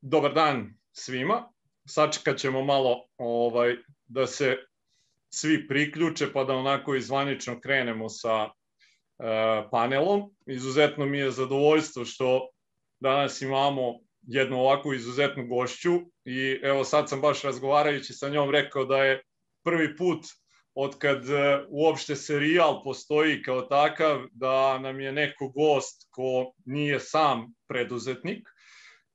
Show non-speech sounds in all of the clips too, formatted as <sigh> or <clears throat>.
dobar dan svima. Sačekat ćemo malo ovaj, da se svi priključe pa da onako izvanično krenemo sa e, panelom. Izuzetno mi je zadovoljstvo što danas imamo jednu ovakvu izuzetnu gošću i evo sad sam baš razgovarajući sa njom rekao da je prvi put od kad e, uopšte serijal postoji kao takav da nam je neko gost ko nije sam preduzetnik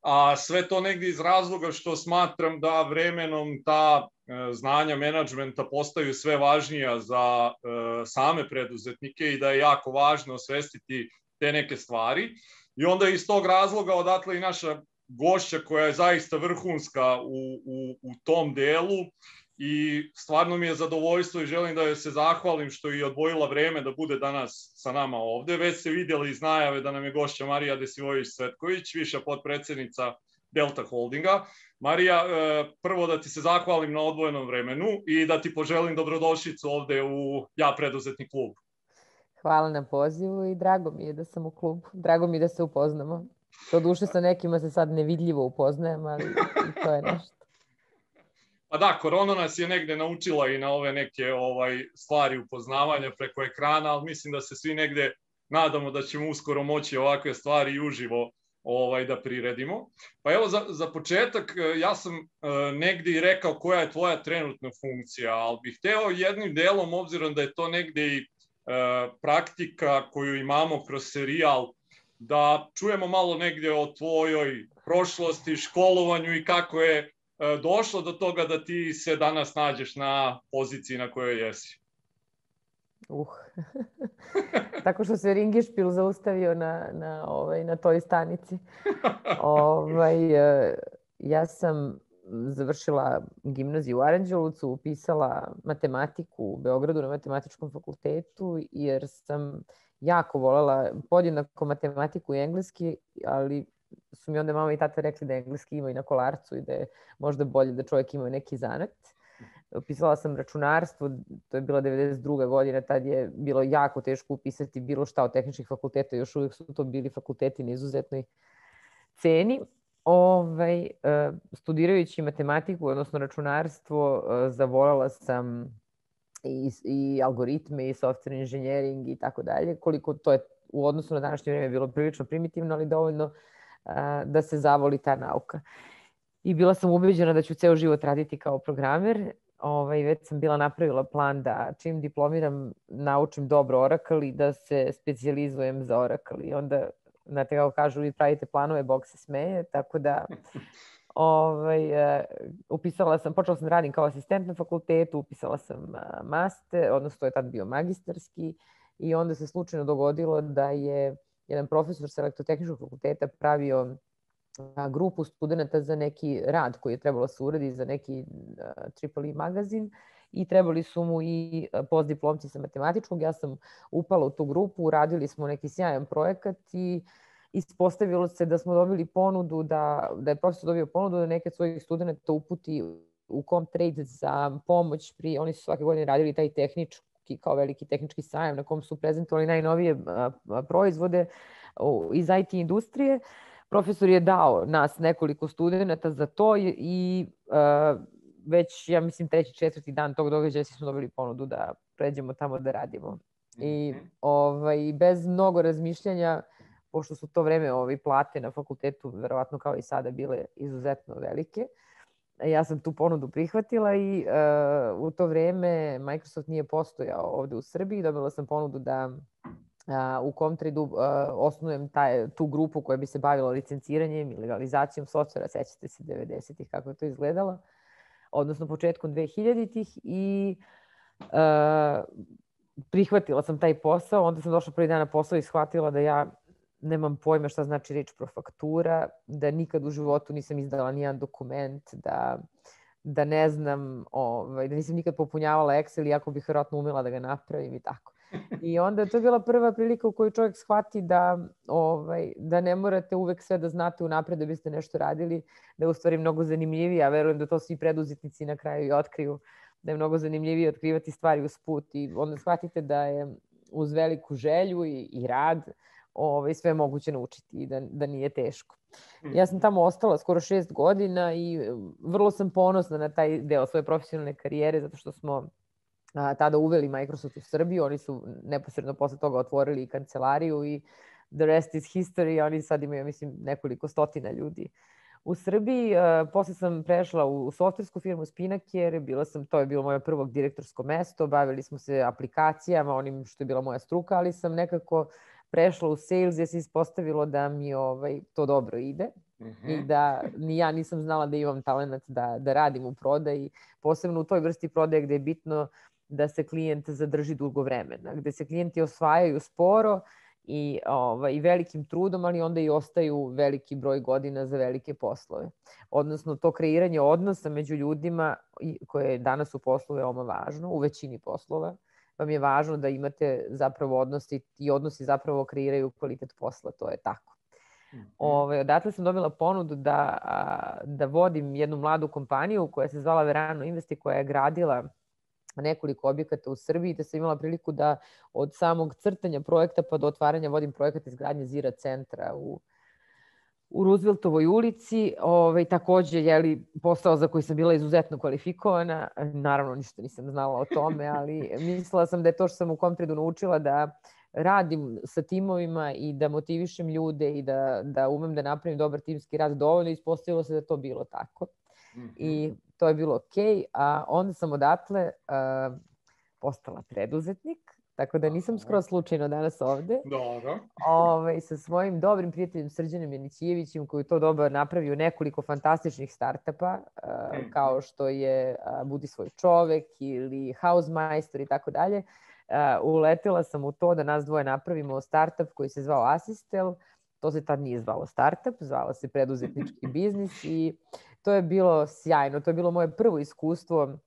a sve to negdje iz razloga što smatram da vremenom ta e, znanja menadžmenta postaju sve važnija za e, same preduzetnike i da je jako važno osvestiti te neke stvari. I onda iz tog razloga odatle i naša gošća koja je zaista vrhunska u, u, u tom delu i stvarno mi je zadovoljstvo i želim da joj se zahvalim što je odvojila vreme da bude danas sa nama ovde. Već se vidjeli iz najave da nam je gošća Marija Desivojević Svetković, viša potpredsednica Delta Holdinga. Marija, e, prvo da ti se zahvalim na odvojenom vremenu i da ti poželim dobrodošlicu ovde u Ja preduzetni klub. Hvala na pozivu i drago mi je da sam u klubu. Drago mi je da se upoznamo. To duše sa nekima se sad nevidljivo upoznajem, ali to je <laughs> nešto. Pa da, korona nas je negde naučila i na ove neke ovaj stvari upoznavanja preko ekrana, ali mislim da se svi negde nadamo da ćemo uskoro moći ovakve stvari i uživo ovaj da priredimo. Pa evo za, za početak e, ja sam e, negde i rekao koja je tvoja trenutna funkcija, ali bih hteo jednim delom obzirom da je to negde i e, praktika koju imamo kroz serijal da čujemo malo negde o tvojoj prošlosti, školovanju i kako je došlo do toga da ti se danas nađeš na poziciji na kojoj jesi? Uh. <laughs> Tako što se Ringišpil zaustavio na, na, ovaj, na toj stanici. <laughs> ovaj, e, ja sam završila gimnaziju u Aranđelovcu, upisala matematiku u Beogradu na matematičkom fakultetu, jer sam jako volela podjednako matematiku i engleski, ali su mi onda mama i tata rekli da engleski ima i na kolarcu i da je možda bolje da čovjek ima neki zanat. Upisala sam računarstvo, to je bila 92. godina, tad je bilo jako teško upisati bilo šta od tehničkih fakulteta, još uvijek su to bili fakulteti na izuzetnoj ceni. Ovaj, e, studirajući matematiku, odnosno računarstvo, e, zavolala sam i, i algoritme i software engineering i tako dalje, koliko to je u odnosu na današnje vreme bilo prilično primitivno, ali dovoljno da se zavoli ta nauka. I bila sam ubeđena da ću ceo život raditi kao programer. Ovaj, već sam bila napravila plan da čim diplomiram naučim dobro Oracle i da se specializujem za Oracle. I onda, znate kako kažu, vi pravite planove, Bog se smeje, tako da <laughs> ovaj, uh, upisala sam, počela sam da radim kao asistent na fakultetu, upisala sam uh, master, odnosno to je tad bio magistarski i onda se slučajno dogodilo da je jedan profesor sa elektrotehničkog fakulteta pravio grupu studenta za neki rad koji je trebalo da se uradi za neki Triple E magazin i trebali su mu i postdiplomci sa matematičkog. Ja sam upala u tu grupu, uradili smo neki sjajan projekat i ispostavilo se da smo dobili ponudu, da, da je profesor dobio ponudu da neke od svojih studenta uputi u Comtrade za pomoć pri, oni su svake godine radili taj tehnički tehnički, kao veliki tehnički sajam na kom su prezentovali najnovije proizvode iz IT industrije. Profesor je dao nas nekoliko studenta za to i već, ja mislim, treći, četvrti dan tog događaja smo dobili ponudu da pređemo tamo da radimo. I mhm. ovaj, bez mnogo razmišljanja, pošto su to vreme ovi plate na fakultetu, verovatno kao i sada, bile izuzetno velike, uh, ja sam tu ponudu prihvatila i uh, u to vreme Microsoft nije postojao ovde u Srbiji. Dobila sam ponudu da uh, u Comtrade uh, osnujem taj, tu grupu koja bi se bavila licenciranjem i legalizacijom softvera. Sećate se 90-ih kako je to izgledalo, odnosno početkom 2000-ih i uh, prihvatila sam taj posao. Onda sam došla prvi dan na posao i shvatila da ja nemam pojma šta znači reč profaktura, da nikad u životu nisam izdala nijedan dokument, da, da ne znam, ovaj, da nisam nikad popunjavala Excel, iako bih vjerojatno umela da ga napravim i tako. I onda to je bila prva prilika u kojoj čovjek shvati da, ovaj, da ne morate uvek sve da znate unapred da biste nešto radili, da je u stvari mnogo zanimljivije, a verujem da to svi preduzetnici na kraju i otkriju, da je mnogo zanimljivije otkrivati stvari uz put i onda shvatite da je uz veliku želju i, i rad, ovaj, sve moguće naučiti i da, da nije teško. Ja sam tamo ostala skoro šest godina i vrlo sam ponosna na taj deo svoje profesionalne karijere zato što smo a, tada uveli Microsoft u Srbiju. Oni su neposredno posle toga otvorili i kancelariju i the rest is history. Oni sad imaju, mislim, nekoliko stotina ljudi u Srbiji. Uh, posle sam prešla u, u softversku firmu Spinaker, bila sam, to je bilo moje prvo direktorsko mesto, bavili smo se aplikacijama, onim što je bila moja struka, ali sam nekako prešla u sales jer se ispostavilo da mi ovaj, to dobro ide mm -hmm. i da ni ja nisam znala da imam talent da, da radim u prodaji, posebno u toj vrsti prodaje gde je bitno da se klijent zadrži dugo vremena, gde se klijenti osvajaju sporo, i, ovaj, i velikim trudom, ali onda i ostaju veliki broj godina za velike poslove. Odnosno, to kreiranje odnosa među ljudima koje je danas u poslu veoma važno, u većini poslova, vam je važno da imate zapravo odnosi i odnosi zapravo kreiraju kvalitet posla, to je tako. -hmm. Ove, ovaj, odatle sam dobila ponudu da, da vodim jednu mladu kompaniju koja se zvala Verano Investi, koja je gradila nekoliko objekata u Srbiji, da sam imala priliku da od samog crtanja projekta pa do otvaranja vodim projekat izgradnje Zira centra u, u Rooseveltovoj ulici. Ove, takođe, jeli, posao za koji sam bila izuzetno kvalifikovana. Naravno, ništa nisam znala o tome, ali <laughs> mislila sam da je to što sam u Kompredu naučila da radim sa timovima i da motivišem ljude i da, da umem da napravim dobar timski rad dovoljno. Ispostavilo se da to bilo tako. I to je bilo ok, a onda sam odatle uh, postala preduzetnik, tako da nisam skoro slučajno danas ovde. Dobro. Ove, ovaj, sa svojim dobrim prijateljem Srđanom Janićijevićem koji to dobro napravio nekoliko fantastičnih startapa, uh, mm. kao što je uh, Budi svoj čovek ili Hausmeister i tako dalje. Uletela sam u to da nas dvoje napravimo startup koji se zvao Asistel, to se tad nije zvalo startup, zvalo se preduzetnički biznis i to je bilo sjajno. To je bilo moje prvo iskustvo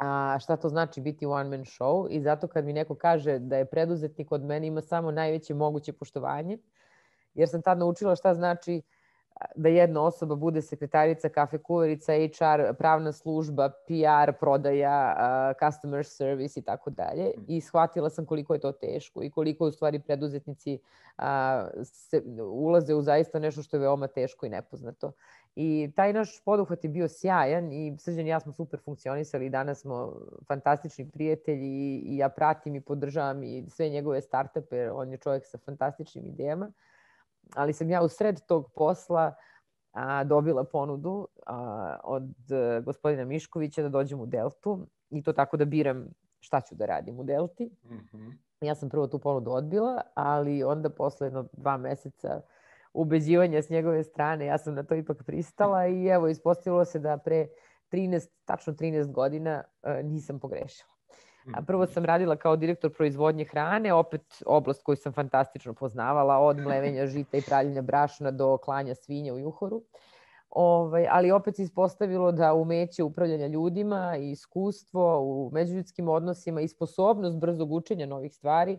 a, šta to znači biti one man show i zato kad mi neko kaže da je preduzetnik od mene ima samo najveće moguće poštovanje, jer sam tad naučila šta znači da jedna osoba bude sekretarica, kafe kuverica, HR, pravna služba, PR, prodaja, uh, customer service i tako dalje. I shvatila sam koliko je to teško i koliko u stvari preduzetnici uh, se, ulaze u zaista nešto što je veoma teško i nepoznato. I taj naš poduhvat je bio sjajan i Srđan i ja smo super funkcionisali i danas smo fantastični prijatelji i, ja pratim i podržavam i sve njegove startupe, on je čovjek sa fantastičnim idejama. Ali sam ja u sred tog posla a, dobila ponudu a, od a, gospodina Miškovića da dođem u Deltu i to tako da biram šta ću da radim u Delti. Mm -hmm. Ja sam prvo tu ponudu odbila, ali onda posle jedno dva meseca ubeđivanja s njegove strane, ja sam na to ipak pristala i evo, ispostavilo se da pre 13, tačno 13 godina uh, nisam pogrešila. A prvo sam radila kao direktor proizvodnje hrane, opet oblast koju sam fantastično poznavala, od mlevenja žita i pravljenja brašna do klanja svinja u juhoru. Ovaj, ali opet se ispostavilo da umeće upravljanja ljudima i iskustvo u međuljudskim odnosima i sposobnost brzog učenja novih stvari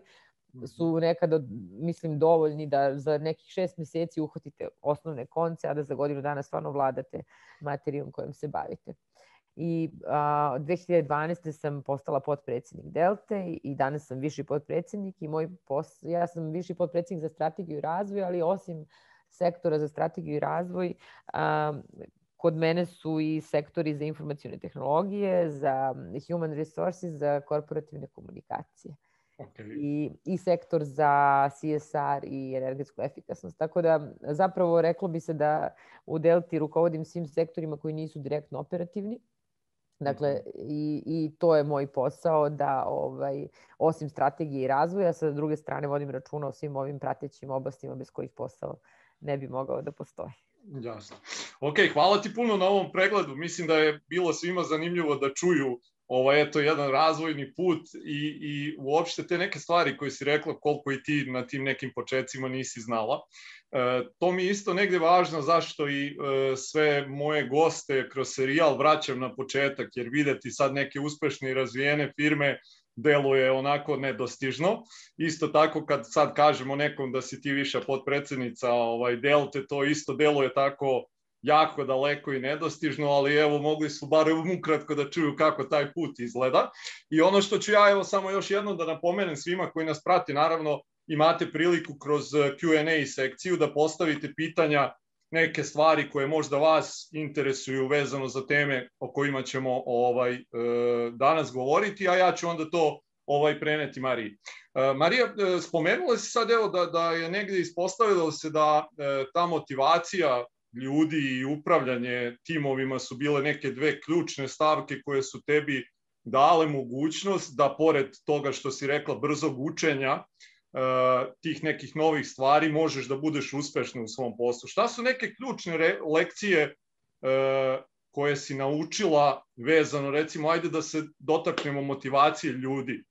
su mhm. nekada, mislim, dovoljni da za nekih šest meseci uhvatite osnovne konce, a da za godinu dana stvarno vladate materijom kojom se bavite. I a, 2012. sam postala potpredsednik Delte i danas sam viši potpredsednik i moj pos, ja sam viši potpredsednik za strategiju i razvoj, ali osim sektora za strategiju i razvoj, a, kod mene su i sektori za informacijone tehnologije, za human resources, za korporativne komunikacije. Okay. I, i sektor za CSR i energetsku efikasnost. Tako da zapravo reklo bi se da u Delti rukovodim svim sektorima koji nisu direktno operativni. Dakle, mhm. i, i to je moj posao da ovaj, osim strategije i razvoja, sa druge strane vodim računa o svim ovim pratećim oblastima bez kojih posao ne bi mogao da postoji. Jasno. Ok, hvala ti puno na ovom pregledu. Mislim da je bilo svima zanimljivo da čuju ovaj, eto, jedan razvojni put i, i uopšte te neke stvari koje si rekla koliko i ti na tim nekim početcima nisi znala. E, to mi isto negde važno zašto i e, sve moje goste kroz serijal vraćam na početak, jer videti sad neke uspešne i razvijene firme deluje onako nedostižno. Isto tako kad sad kažemo nekom da si ti viša podpredsednica ovaj, Delte, to isto deluje tako jako daleko i nedostižno, ali evo mogli su bar ukratko da čuju kako taj put izgleda. I ono što ću ja evo samo još jednom da napomenem svima koji nas prati, naravno imate priliku kroz Q&A sekciju da postavite pitanja neke stvari koje možda vas interesuju vezano za teme o kojima ćemo ovaj e, danas govoriti, a ja ću onda to ovaj preneti Mariji. E, Marija, e, spomenula si sad evo da, da je negde ispostavilo se da ta motivacija ljudi i upravljanje timovima su bile neke dve ključne stavke koje su tebi dale mogućnost da pored toga što si rekla brzog učenja, tih nekih novih stvari možeš da budeš uspešna u svom poslu. Šta su neke ključne lekcije koje si naučila vezano, recimo, ajde da se dotaknemo motivacije ljudi.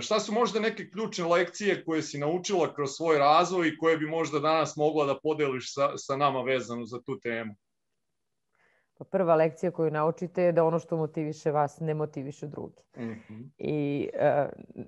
Šta su možda neke ključne lekcije koje si naučila kroz svoj razvoj i koje bi možda danas mogla da podeliš sa, sa nama vezano za tu temu? Pa prva lekcija koju naučite je da ono što motiviše vas ne motiviše drugi. Mm -hmm. I uh,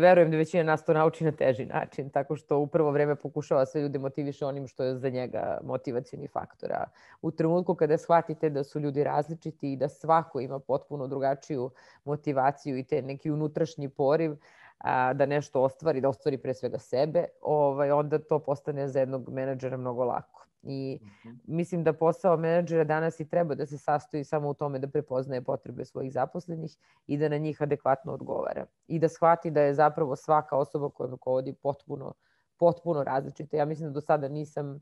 verujem da većina nas to nauči na teži način, tako što u prvo vreme pokušava sve ljude motiviše onim što je za njega motivacijani faktor. A u trenutku kada shvatite da su ljudi različiti i da svako ima potpuno drugačiju motivaciju i te neki unutrašnji poriv, a, da nešto ostvari, da ostvari pre svega sebe, ovaj, onda to postane za jednog menadžera mnogo lako. I -huh. mislim da posao menadžera danas i treba da se sastoji samo u tome da prepoznaje potrebe svojih zaposlenih i da na njih adekvatno odgovara. I da shvati da je zapravo svaka osoba koja vodi potpuno, potpuno različita. Ja mislim da do sada nisam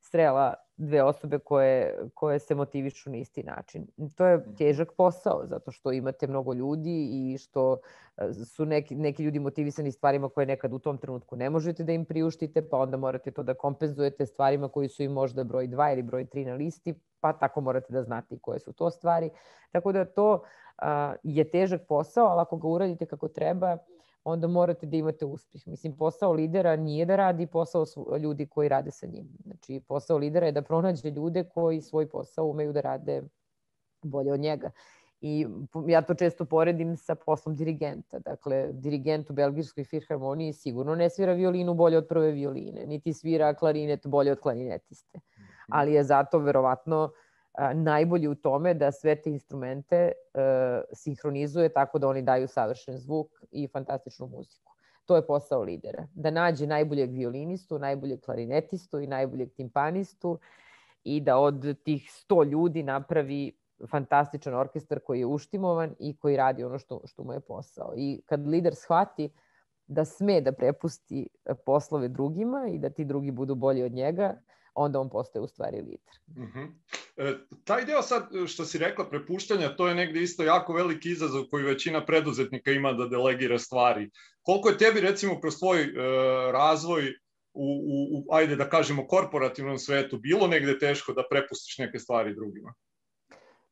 srela dve osobe koje, koje se motivišu na isti način. To je mhm. težak posao, zato što imate mnogo ljudi i što e, su neki, neki ljudi motivisani stvarima koje nekad u tom trenutku ne možete da im priuštite, pa onda morate to da kompenzujete stvarima koji su im možda broj 2 ili broj 3 na listi, pa tako morate da znate i koje su to stvari. Tako da to a, je težak posao, ali ako ga uradite kako treba, onda morate da imate uspeh. Mislim, posao lidera nije da radi posao ljudi koji rade sa njim. Znači, posao lidera je da pronađe ljude koji svoj posao umeju da rade bolje od njega. I ja to često poredim sa poslom dirigenta. Dakle, dirigent u Belgijskoj filharmoniji sigurno ne svira violinu bolje od prve violine, niti svira klarinet bolje od klarinetiste. Mhm. Ali je zato verovatno uh, najbolji u tome da sve te instrumente uh, sinhronizuje tako da oni daju savršen zvuk i fantastičnu muziku. To je posao lidera. Da nađe najboljeg violinistu, najboljeg klarinetistu i najboljeg timpanistu i da od tih 100 ljudi napravi fantastičan orkestar koji je uštimovan i koji radi ono što, što mu je posao. I kad lider shvati da sme da prepusti poslove drugima i da ti drugi budu bolji od njega, onda on postaje u stvari lider. Mhm. -huh. e, taj deo sad što si rekla prepuštanja, to je negde isto jako veliki izazov koji većina preduzetnika ima da delegira stvari. Koliko je tebi recimo kroz tvoj e, razvoj u, u, u, ajde da kažemo, korporativnom svetu bilo negde teško da prepustiš neke stvari drugima?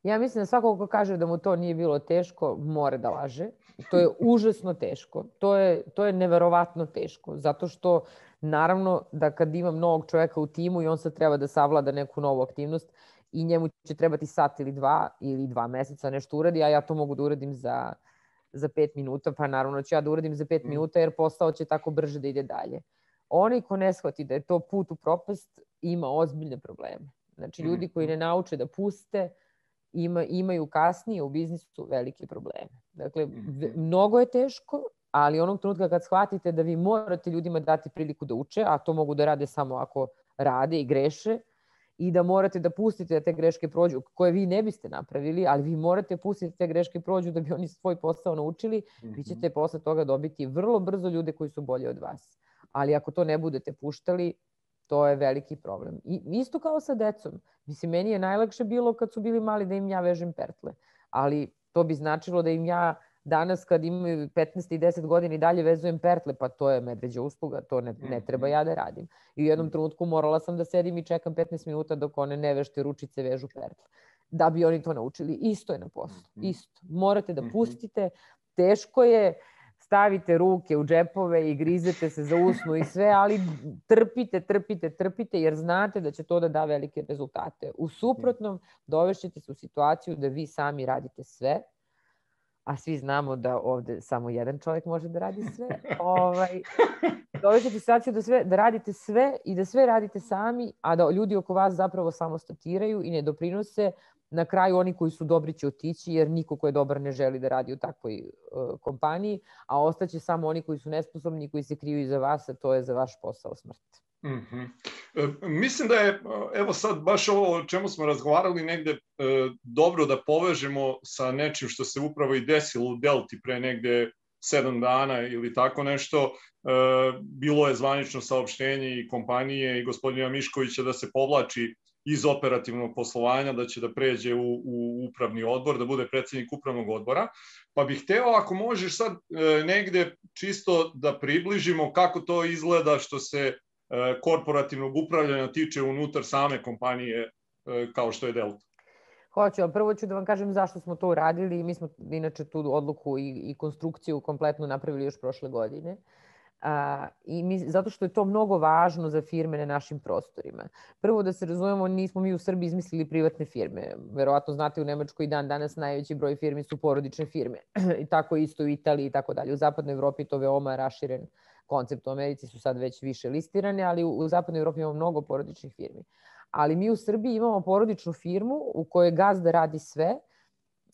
Ja mislim da svako ko kaže da mu to nije bilo teško, mora da laže. To je užasno teško. To je, to je neverovatno teško, zato što naravno da kad imam novog čoveka u timu i on sad treba da savlada neku novu aktivnost i njemu će trebati sat ili dva ili dva meseca nešto uradi, a ja to mogu da uradim za, za pet minuta, pa naravno ću ja da uradim za pet mm. minuta jer posao će tako brže da ide dalje. Onaj ko ne shvati da je to put u propast ima ozbiljne probleme. Znači ljudi koji ne nauče da puste, ima, imaju kasnije u biznisu velike probleme. Dakle, mnogo je teško, ali onog trenutka kad shvatite da vi morate ljudima dati priliku da uče, a to mogu da rade samo ako rade i greše, i da morate da pustite da te greške prođu, koje vi ne biste napravili, ali vi morate pustiti da te greške prođu da bi oni svoj posao naučili, mm -hmm. vi ćete posle toga dobiti vrlo brzo ljude koji su bolji od vas. Ali ako to ne budete puštali, to je veliki problem. I isto kao sa decom. Mislim, meni je najlakše bilo kad su bili mali da im ja vežem pertle. Ali to bi značilo da im ja danas kad imaju 15 i 10 godina i dalje vezujem pertle, pa to je medveđa usluga, to ne, ne treba ja da radim. I u jednom trenutku morala sam da sedim i čekam 15 minuta dok one nevešte ručice vežu pertle. Da bi oni to naučili. Isto je na poslu. Mhm. Isto. Morate da mhm. pustite. Teško je, stavite ruke u džepove i grizete se za usnu i sve, ali trpite, trpite, trpite, jer znate da će to da da velike rezultate. U suprotnom, dovešćete se u situaciju da vi sami radite sve, a svi znamo da ovde samo jedan čovjek može da radi sve, ovaj, dovešćete situaciju da, sve, da radite sve i da sve radite sami, a da ljudi oko vas zapravo samo statiraju i ne doprinose. Na kraju oni koji su dobri će otići, jer niko ko je dobar ne želi da radi u takvoj uh, kompaniji, a ostaće samo oni koji su nesposobni koji se kriju iza vas, a to je za vaš posao smrt. Mm -hmm. e, mislim da je, evo sad baš ovo o čemu smo razgovarali negde e, dobro da povežemo sa nečim što se upravo i desilo u Delti pre negde sedam dana ili tako nešto. E, bilo je zvanično saopštenje i kompanije i gospodina Miškovića da se povlači iz operativnog poslovanja, da će da pređe u, u upravni odbor, da bude predsednik upravnog odbora. Pa bih hteo, ako možeš sad e, negde čisto da približimo kako to izgleda što se E, korporativnog upravljanja tiče unutar same kompanije e, kao što je Delta? Hoću, a prvo ću da vam kažem zašto smo to uradili. Mi smo inače tu odluku i, i konstrukciju kompletno napravili još prošle godine. A, i mi, zato što je to mnogo važno za firme na našim prostorima. Prvo da se razumemo, nismo mi u Srbiji izmislili privatne firme. Verovatno znate u Nemačkoj i dan danas najveći broj firmi su porodične firme. <clears throat> I tako isto u Italiji i tako dalje. U zapadnoj Evropi to veoma raširen uh, koncept. U Americi su sad već više listirane, ali u, u zapadnoj Evropi imamo mnogo porodičnih firmi. Ali mi u Srbiji imamo porodičnu firmu u kojoj gazda radi sve,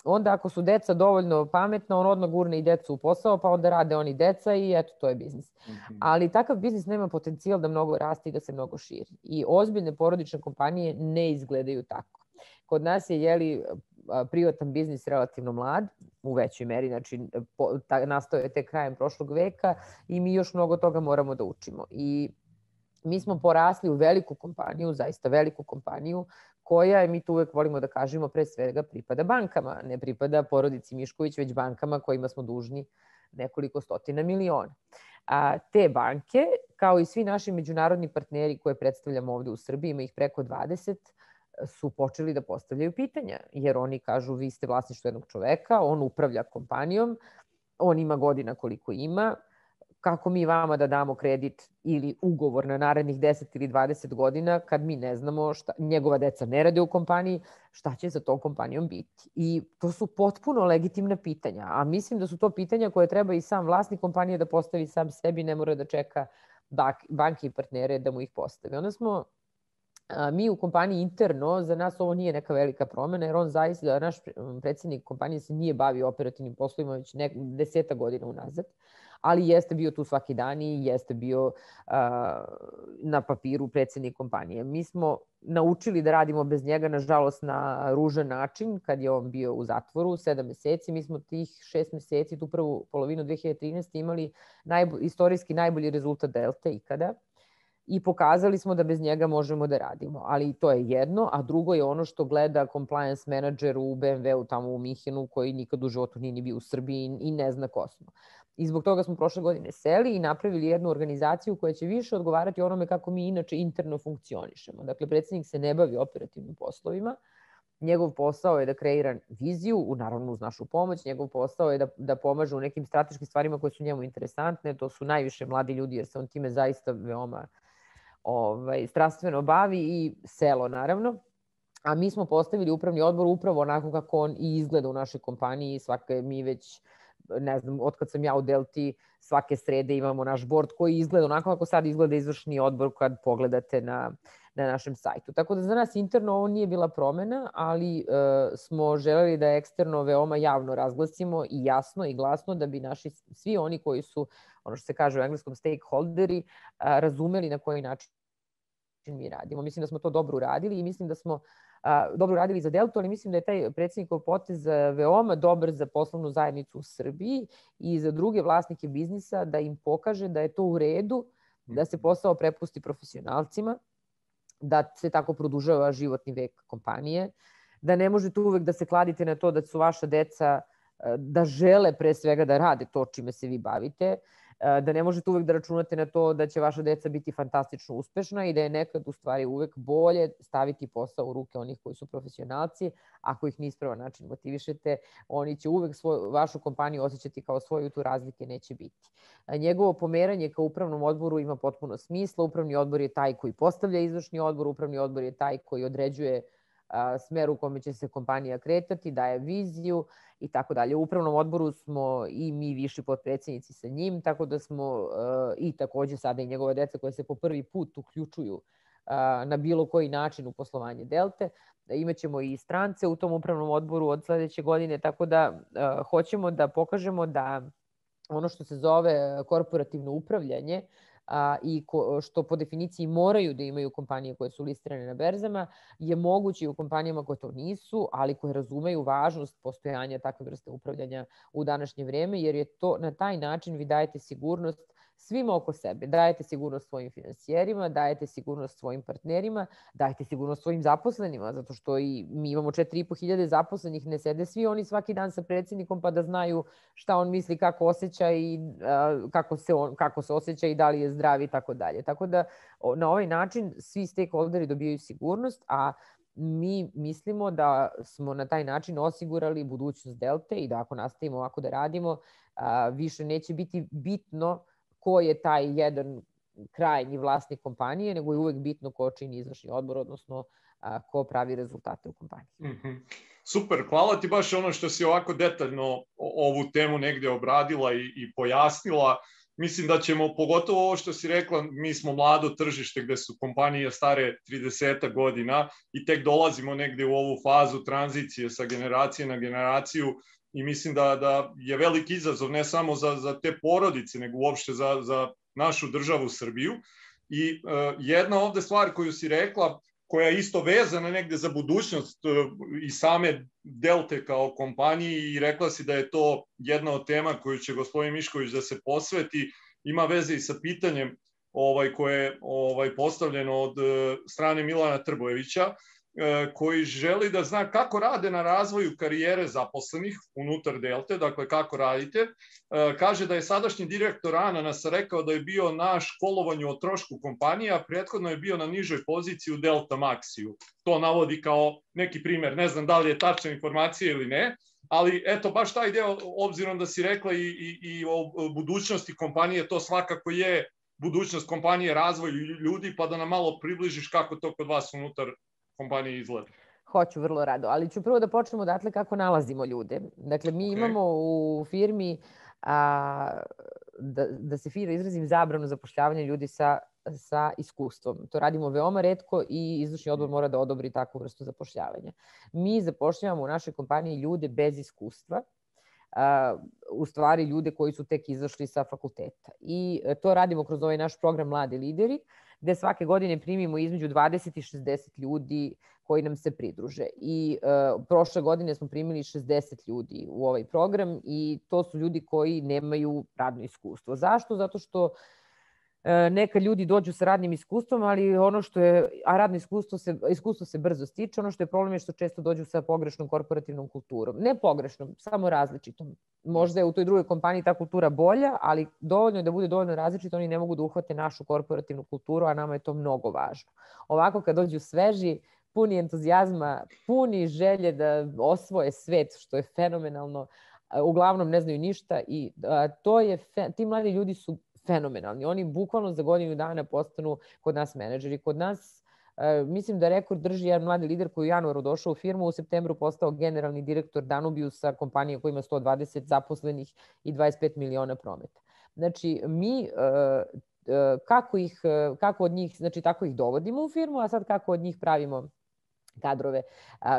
onda ako su deca dovoljno pametna, on odmah gurne i decu u posao, pa onda rade oni deca i eto, to je biznis. Mm -hmm. Ali takav biznis nema potencijal da mnogo raste i da se mnogo širi. I ozbiljne porodične kompanije ne izgledaju tako. Kod nas je, jeli, privatan biznis relativno mlad, u većoj meri, znači po, ta, nastao je tek krajem prošlog veka i mi još mnogo toga moramo da učimo. I mi smo porasli u veliku kompaniju, zaista veliku kompaniju, koja je, mi tu uvek volimo da kažemo, pre svega pripada bankama, ne pripada porodici Mišković, već bankama kojima smo dužni nekoliko stotina miliona. A, te banke, kao i svi naši međunarodni partneri koje predstavljamo ovde u Srbiji, ima ih preko 20, su počeli da postavljaju pitanja, jer oni kažu vi ste vlasništvo jednog čoveka, on upravlja kompanijom, on ima godina koliko ima, kako mi vama da damo kredit ili ugovor na narednih 10 ili 20 godina kad mi ne znamo šta, njegova deca ne rade u kompaniji, šta će za tom kompanijom biti. I to su potpuno legitimna pitanja, a mislim da su to pitanja koje treba i sam vlasnik kompanije da postavi sam sebi, ne mora da čeka banki i partnere da mu ih postave. Onda smo mi u kompaniji interno, za nas ovo nije neka velika promena, jer on zaista, naš predsednik kompanije se nije bavio operativnim poslovima već nek, deseta godina unazad, ali jeste bio tu svaki dan i jeste bio uh, na papiru predsednik kompanije. Mi smo naučili da radimo bez njega, nažalost, na ružan način, kad je on bio u zatvoru, sedam meseci. Mi smo tih šest meseci, tu prvu polovinu 2013. imali najbo, istorijski najbolji rezultat Delta ikada i pokazali smo da bez njega možemo da radimo. Ali to je jedno, a drugo je ono što gleda compliance manager u BMW-u tamo u Mihinu koji nikad u životu nije ni bio u Srbiji i ne zna ko smo. I zbog toga smo prošle godine seli i napravili jednu organizaciju koja će više odgovarati onome kako mi inače interno funkcionišemo. Dakle, predsednik se ne bavi operativnim poslovima, njegov posao je da kreira viziju, naravno uz našu pomoć, njegov posao je da, da pomaže u nekim strateškim stvarima koje su njemu interesantne, to su najviše mladi ljudi jer se on time zaista veoma ovaj, strastveno bavi i selo naravno. A mi smo postavili upravni odbor upravo onako kako on i izgleda u našoj kompaniji. Svake mi već, ne znam, otkad sam ja u Delti, svake srede imamo naš bord koji izgleda onako kako sad izgleda izvršni odbor kad pogledate na, na našem sajtu. Tako da za nas interno ovo nije bila promena, ali e, smo želeli da eksterno veoma javno razglasimo i jasno i glasno da bi naši svi oni koji su ono što se kaže u engleskom stakeholderi, a, razumeli na koji način mi radimo. Mislim da smo to dobro uradili i mislim da smo a, dobro uradili za Deltu, ali mislim da je taj predsednikov potez veoma dobar za poslovnu zajednicu u Srbiji i za druge vlasnike biznisa da im pokaže da je to u redu, da se posao prepusti profesionalcima, da se tako produžava životni vek kompanije, da ne možete uvek da se kladite na to da su vaša deca da žele pre svega da rade to čime se vi bavite, da ne možete uvek da računate na to da će vaša deca biti fantastično uspešna i da je nekad u stvari uvek bolje staviti posao u ruke onih koji su profesionalci. Ako ih nispravan način motivišete, oni će uvek svoju, vašu kompaniju osjećati kao svoju, tu razlike neće biti. E, njegovo pomeranje ka upravnom odboru ima potpuno smisla. Upravni odbor je taj koji postavlja izvršni odbor, upravni odbor je taj koji određuje smer u kome će se kompanija kretati, daje viziju i tako dalje. U upravnom odboru smo i mi viši potpredsjednici sa njim, tako da smo i takođe sada i njegove deca koje se po prvi put uključuju na bilo koji način u poslovanje Delte. Imaćemo i strance u tom upravnom odboru od sledeće godine, tako da hoćemo da pokažemo da ono što se zove korporativno upravljanje a, i ko, što po definiciji moraju da imaju kompanije koje su listirane na berzama, je moguće i u kompanijama koje to nisu, ali koje razumeju važnost postojanja takve vrste upravljanja u današnje vreme, jer je to na taj način vi dajete sigurnost svima oko sebe. Dajete sigurnost svojim financijerima, dajete sigurnost svojim partnerima, dajete sigurnost svojim zaposlenima, zato što i mi imamo 4.500 zaposlenih, ne sede svi oni svaki dan sa predsjednikom pa da znaju šta on misli, kako osjeća i a, kako, se on, kako se osjeća i da li je zdrav i tako dalje. Tako da na ovaj način svi stakeholderi dobijaju sigurnost, a mi mislimo da smo na taj način osigurali budućnost Delte i da ako nastavimo ovako da radimo, a, više neće biti bitno ko je taj jedan krajnji vlasnik kompanije, nego je uvek bitno ko čini izvršni odbor, odnosno a, ko pravi rezultate u kompaniji. Mm -hmm. Super, hvala ti baš ono što si ovako detaljno ovu temu negde obradila i, i pojasnila. Mislim da ćemo, pogotovo ovo što si rekla, mi smo mlado tržište gde su kompanije stare 30 godina i tek dolazimo negde u ovu fazu tranzicije sa generacije na generaciju i mislim da, da je veliki izazov ne samo za, za te porodice, nego uopšte za, za našu državu Srbiju. I uh, jedna ovde stvar koju si rekla, koja je isto vezana negde za budućnost uh, i same Delte kao kompaniji i rekla si da je to jedna od tema koju će gospodin Mišković da se posveti, ima veze i sa pitanjem ovaj koje je ovaj postavljeno od uh, strane Milana Trbojevića E, koji želi da zna kako rade na razvoju karijere zaposlenih unutar Delte, dakle kako radite. E, kaže da je sadašnji direktor ANA nas rekao da je bio na školovanju o trošku kompanija, a prethodno je bio na nižoj poziciji u Delta Maxiju. To navodi kao neki primer, ne znam da li je tačna informacija ili ne, ali eto baš taj deo, obzirom da si rekla i, i, i o budućnosti kompanije, to svakako je budućnost kompanije, razvoj ljudi, pa da nam malo približiš kako to kod vas unutar kompanije izgleda? Hoću vrlo rado, ali ću prvo da počnemo odatle kako nalazimo ljude. Dakle, mi okay. imamo u firmi a, da, da se fira izrazim zabranu zapošljavanja ljudi sa, sa iskustvom. To radimo veoma redko i izvršni odbor mora da odobri takvu vrstu zapošljavanja. Mi zapošljavamo u našoj kompaniji ljude bez iskustva, Uh, u stvari ljude koji su tek izašli sa fakulteta. I to radimo kroz ovaj naš program Mladi lideri, gde svake godine primimo između 20 i 60 ljudi koji nam se pridruže. I uh, prošle godine smo primili 60 ljudi u ovaj program i to su ljudi koji nemaju radno iskustvo. Zašto? Zato što E, neka ljudi dođu sa radnim iskustvom, ali ono što je, a radno iskustvo se, iskustvo se brzo stiče, ono što je problem je što često dođu sa pogrešnom korporativnom kulturom. Ne pogrešnom, samo različitom. Možda je u toj drugoj kompaniji ta kultura bolja, ali dovoljno je da bude dovoljno različito, oni ne mogu da uhvate našu korporativnu kulturu, a nama je to mnogo važno. Ovako kad dođu sveži, puni entuzijazma, puni želje da osvoje svet, što je fenomenalno, uglavnom ne znaju ništa i a, to je, ti mladi ljudi su fenomenalni. Oni bukvalno za godinu dana postanu kod nas menadžeri. Kod nas Uh, mislim da rekord drži jedan mladi lider koji u januaru došao u firmu, u septembru postao generalni direktor Danubiusa, kompanije koja ima 120 zaposlenih i 25 miliona prometa. Znači, mi uh, uh, kako ih, kako od njih, znači tako ih dovodimo u firmu, a sad kako od njih pravimo kadrove.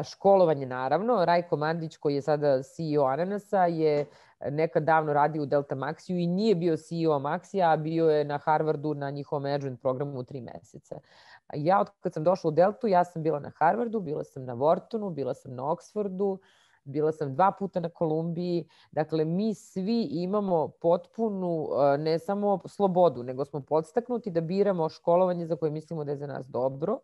Školovanje naravno, Rajko Mandić koji je sada CEO Ananasa je nekad davno radio u Delta Maxiju i nije bio CEO Maxija, a bio je na Harvardu na njihovom management programu tri meseca. Ja od kad sam došla u Deltu, ja sam bila na Harvardu, bila sam na Whartonu, bila sam na Oxfordu, bila sam dva puta na Kolumbiji. Dakle, mi svi imamo potpunu, ne samo slobodu, nego smo podstaknuti da biramo školovanje za koje mislimo da je za nas dobro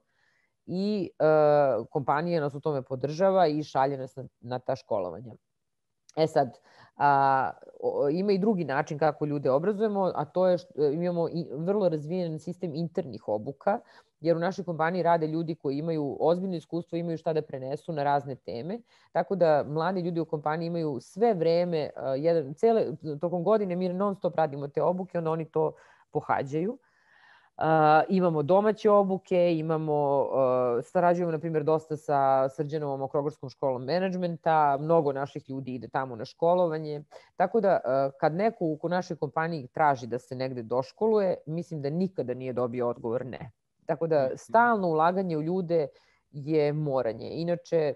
i uh, kompanija nas u tome podržava i šalje nas na, na ta školovanja. E sad, a, o, ima i drugi način kako ljude obrazujemo, a to je što imamo i vrlo razvijen sistem internih obuka, jer u našoj kompaniji rade ljudi koji imaju ozbiljno iskustvo, imaju šta da prenesu na razne teme, tako da mladi ljudi u kompaniji imaju sve vreme, a, jedan, cele, tokom godine mi non stop radimo te obuke, onda oni to pohađaju. Uh, imamo domaće obuke, imamo, uh, sarađujemo na primjer dosta sa Srđanovom okrogorskom školom menadžmenta, mnogo naših ljudi ide tamo na školovanje, tako da uh, kad neko u našoj kompaniji traži da se negde doškoluje, mislim da nikada nije dobio odgovor ne. Tako da mhm. stalno ulaganje u ljude je moranje. Inače,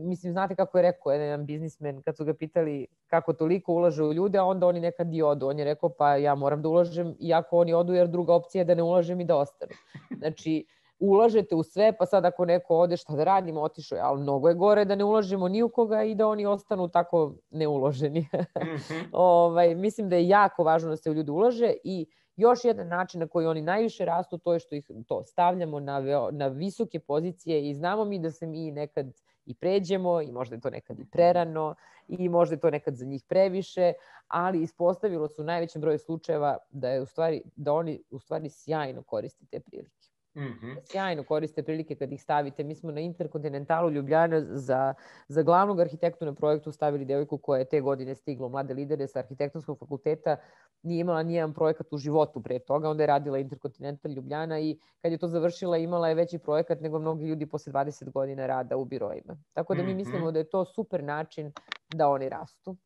mislim, znate kako je rekao jedan biznismen kad su ga pitali kako toliko ulaže u ljude, a onda oni nekad i odu. On je rekao pa ja moram da ulažem iako oni odu jer druga opcija je da ne ulažem i da ostanu. Znači, ulažete u sve, pa sad ako neko ode šta da radimo, otišao je, ali mnogo je gore da ne ulažemo ni u koga i da oni ostanu tako neuloženi. mm -hmm. <laughs> ovaj, mislim da je jako važno da se u ljudi ulaže i još jedan način na koji oni najviše rastu, to je što ih to stavljamo na, na visoke pozicije i znamo mi da se mi nekad i pređemo i možda je to nekad i prerano i možda je to nekad za njih previše, ali ispostavilo se u najvećem broju slučajeva da je u stvari da oni u stvari sjajno koriste te prilike. Mm -hmm. Sjajno koriste prilike kad ih stavite. Mi smo na Interkontinentalu Ljubljana za, za glavnog arhitektu na projektu stavili devojku koja je te godine stigla mlade lidere sa arhitektonskog fakulteta. Nije imala nijedan projekat u životu pre toga. Onda je radila Interkontinental Ljubljana i kad je to završila imala je veći projekat nego mnogi ljudi posle 20 godina rada u birojima. Tako da mi mm -hmm. mislimo da je to super način da oni rastu.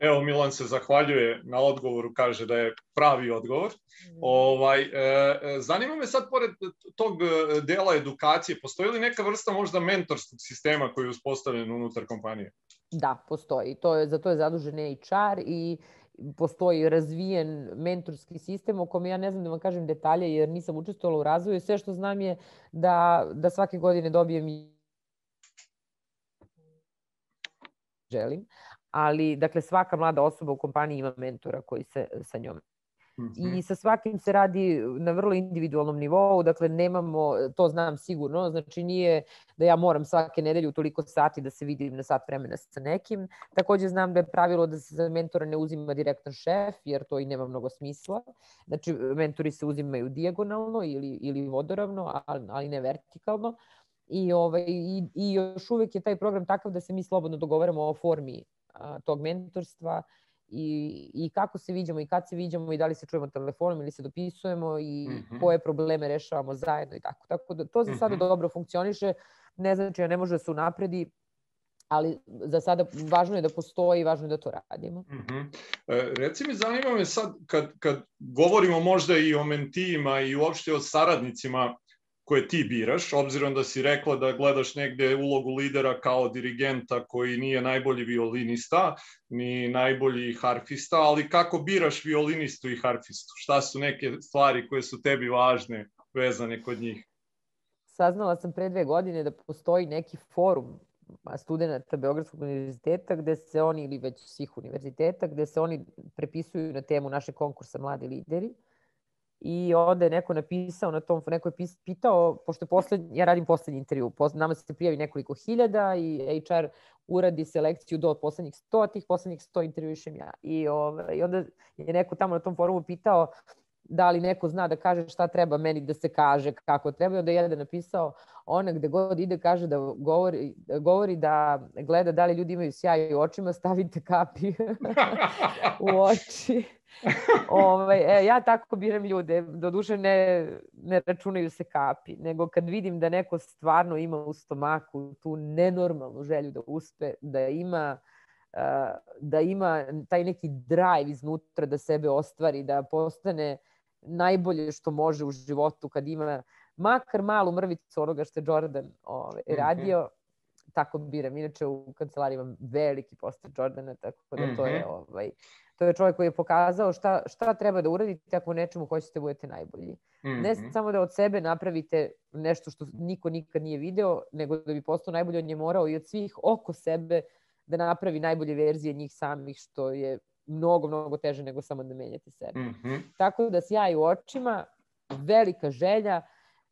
Evo, Milan se zahvaljuje na odgovoru, kaže da je pravi odgovor. Mm. Ovaj, e, e, zanima me sad, pored tog e, dela edukacije, postoji li neka vrsta možda mentorskog sistema koji je uspostavljen unutar kompanije? Da, postoji. To je, za to je zadužen HR i postoji razvijen mentorski sistem o kome ja ne znam da vam kažem detalje jer nisam učestvovala u razvoju. Sve što znam je da, da svake godine dobijem želim, ali dakle svaka mlada osoba u kompaniji ima mentora koji se sa njom. I sa svakim se radi na vrlo individualnom nivou, dakle nemamo, to znam sigurno, znači nije da ja moram svake nedelje u toliko sati da se vidim na sat vremena sa nekim. Takođe znam da je pravilo da se za mentora ne uzima direktan šef, jer to i nema mnogo smisla. Znači mentori se uzimaju dijagonalno ili, ili vodoravno, ali, ali ne vertikalno. I, ovaj, i, I još uvek je taj program takav da se mi slobodno dogovaramo o formi a, tog mentorstva i, i kako se viđamo i kad se viđamo i da li se čujemo telefonom ili se dopisujemo i mm -hmm. koje probleme rešavamo zajedno i tako. Tako da to za sada mm -hmm. dobro funkcioniše, ne znači da ne može da se unapredi, ali za sada važno je da postoji i važno je da to radimo. Mm -hmm. e, reci mi, zanima me sad, kad, kad govorimo možda i o mentijima i uopšte o saradnicima koje ti biraš, obzirom da si rekla da gledaš negde ulogu lidera kao dirigenta koji nije najbolji violinista, ni najbolji harfista, ali kako biraš violinistu i harfistu? Šta su neke stvari koje su tebi važne vezane kod njih? Saznala sam pre dve godine da postoji neki forum studenta Beogradskog univerziteta gde se oni, ili već svih univerziteta, gde se oni prepisuju na temu naše konkursa Mladi lideri i onda je neko napisao na tom, neko je pitao, pošto je poslednji, ja radim poslednji intervju, nama se prijavi nekoliko hiljada i HR uradi selekciju do poslednjih 100, tih poslednjih 100 intervjušem ja. I, ovaj, I onda je neko tamo na tom forumu pitao da li neko zna da kaže šta treba meni da se kaže, kako treba. I onda je jedan napisao, ona gde god ide kaže da govori, govori da gleda da li ljudi imaju sjaj u očima, stavite kapi <laughs> u oči. ovaj, e, ja tako biram ljude, doduše ne, ne računaju se kapi, nego kad vidim da neko stvarno ima u stomaku tu nenormalnu želju da uspe, da ima da ima taj neki drive iznutra da sebe ostvari, da postane najbolje što može u životu kad ima makar malu mrvicu onoga što je Jordan ovaj, mhm. radio, mm -hmm. tako biram. Inače u kancelariji imam veliki poster Jordana, tako da to je mhm. ovaj, to je čovjek koji je pokazao šta, šta treba da uradite ako u nečemu hoćete da budete najbolji. Mm -hmm. Ne mhm. samo da od sebe napravite nešto što niko nikad nije video, nego da bi postao najbolji, on je morao i od svih oko sebe da napravi najbolje verzije njih samih, što je mnogo, mnogo teže nego samo da menjate sebe. Mm -hmm. Tako da sjaj u očima, velika želja,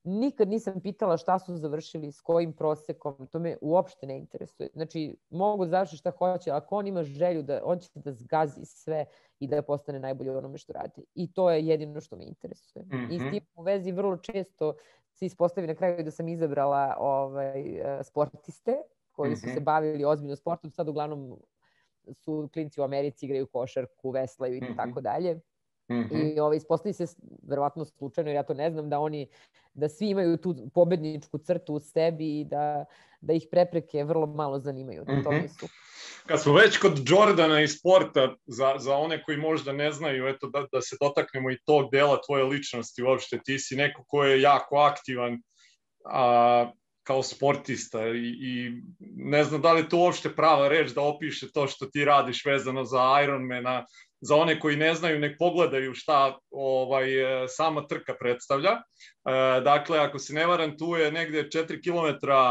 nikad nisam pitala šta su završili, s kojim prosekom, to me uopšte ne interesuje. Znači, mogu da završiti šta hoće, ako on ima želju da, on će da zgazi sve i da postane najbolji u onome što radi. I to je jedino što me interesuje. Mm -hmm. I s mhm. tim u vezi vrlo često se ispostavi na kraju da sam izabrala ovaj, e, sportiste koji mm -hmm. su se mhm. bavili ozbiljno sportom, sad uglavnom su klinci u Americi igraju košarku, veslaju i mm -hmm. tako dalje. Mm -hmm. I ovaj, ispostavi se, verovatno slučajno, ja to ne znam, da oni, da svi imaju tu pobedničku crtu u sebi i da, da ih prepreke vrlo malo zanimaju. Mm -hmm. To mi su. Kad smo već kod Jordana i sporta, za, za one koji možda ne znaju, eto da, da se dotaknemo i tog dela tvoje ličnosti uopšte. Ti si neko ko je jako aktivan, a, kao sportista i, i ne znam da li je to uopšte prava reč da opiše to što ti radiš vezano za Ironmana, za one koji ne znaju, nek pogledaju šta ovaj, sama trka predstavlja. E, dakle, ako se ne varam, tu je negde 4 km e,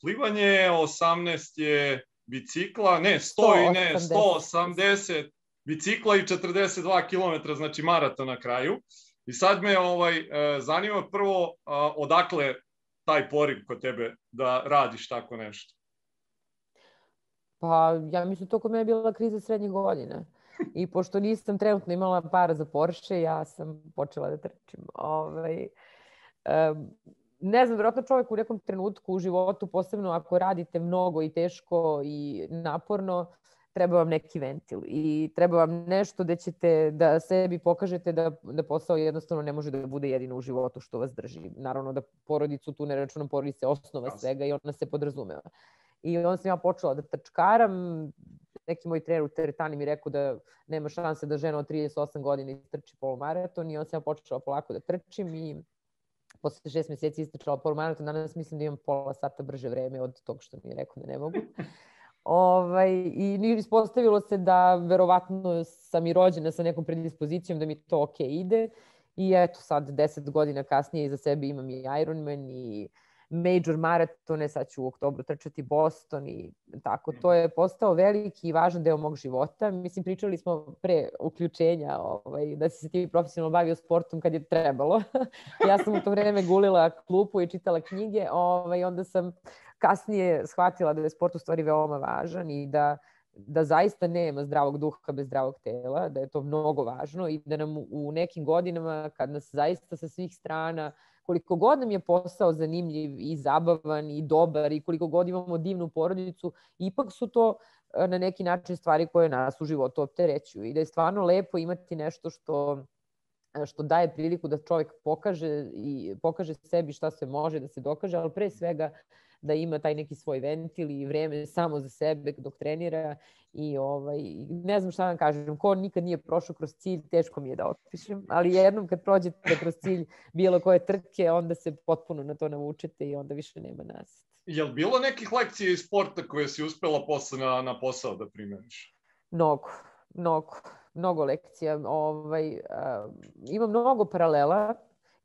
plivanje, 18 je bicikla, ne, 100 i ne, 180 bicikla i 42 km, znači maraton na kraju. I sad me ovaj, e, zanima prvo odakle taj poriv kod tebe da radiš tako nešto? Pa ja mislim to kod mene je bila kriza srednjih godina. I pošto nisam trenutno imala para za Porsche, ja sam počela da trčim. Ovaj, um, ne znam, vjerojatno čovjek u nekom trenutku u životu, posebno ako radite mnogo i teško i naporno, treba vam neki ventil i treba vam nešto da ćete da sebi pokažete da, da posao jednostavno ne može da bude jedino u životu što vas drži. Naravno da porodicu, tu ne računam porodice, osnova svega i ona se podrazumeva. I onda sam ja počela da trčkaram, neki moj trener u teretani mi rekao da nema šanse da žena od 38 godina istrči polumaraton i onda sam ja počela polako da trčim i posle šest meseci istrčala polumaraton, danas mislim da imam pola sata brže vreme od tog što mi je rekao da ne mogu. Ovaj, I ispostavilo se da verovatno sam i rođena sa nekom predispozicijom da mi to ok ide. I eto sad, deset godina kasnije iza sebe imam i Ironman i major maratone, sad ću u oktobru trčati Boston i tako. To je postao veliki i važan deo mog života. Mislim, pričali smo pre uključenja ovaj, da si se ti profesionalno bavio sportom kad je trebalo. <laughs> ja sam u to vreme gulila klupu i čitala knjige. Ovaj, onda sam kasnije shvatila da je sport u stvari veoma važan i da da zaista nema zdravog duha bez zdravog tela, da je to mnogo važno i da nam u nekim godinama kad nas zaista sa svih strana koliko god nam je posao zanimljiv i zabavan i dobar i koliko god imamo divnu porodicu, ipak su to e, na neki način stvari koje nas u životu opterećuju i da je stvarno lepo imati nešto što e, što daje priliku da čovjek pokaže i pokaže sebi šta se može da se dokaže, ali pre svega da ima taj neki svoj ventil i vreme samo za sebe dok trenira i ovaj, ne znam šta da vam kažem, ko nikad nije prošao kroz cilj, teško mi je da opišem, ali jednom kad prođete kroz cilj bilo koje trke, onda se potpuno na to navučete i onda više nema nas. Je li bilo nekih lekcija iz sporta koje si uspela posle na, na posao da primeniš? Mnogo, mnogo, mnogo lekcija. Ovaj, uh, ima mnogo paralela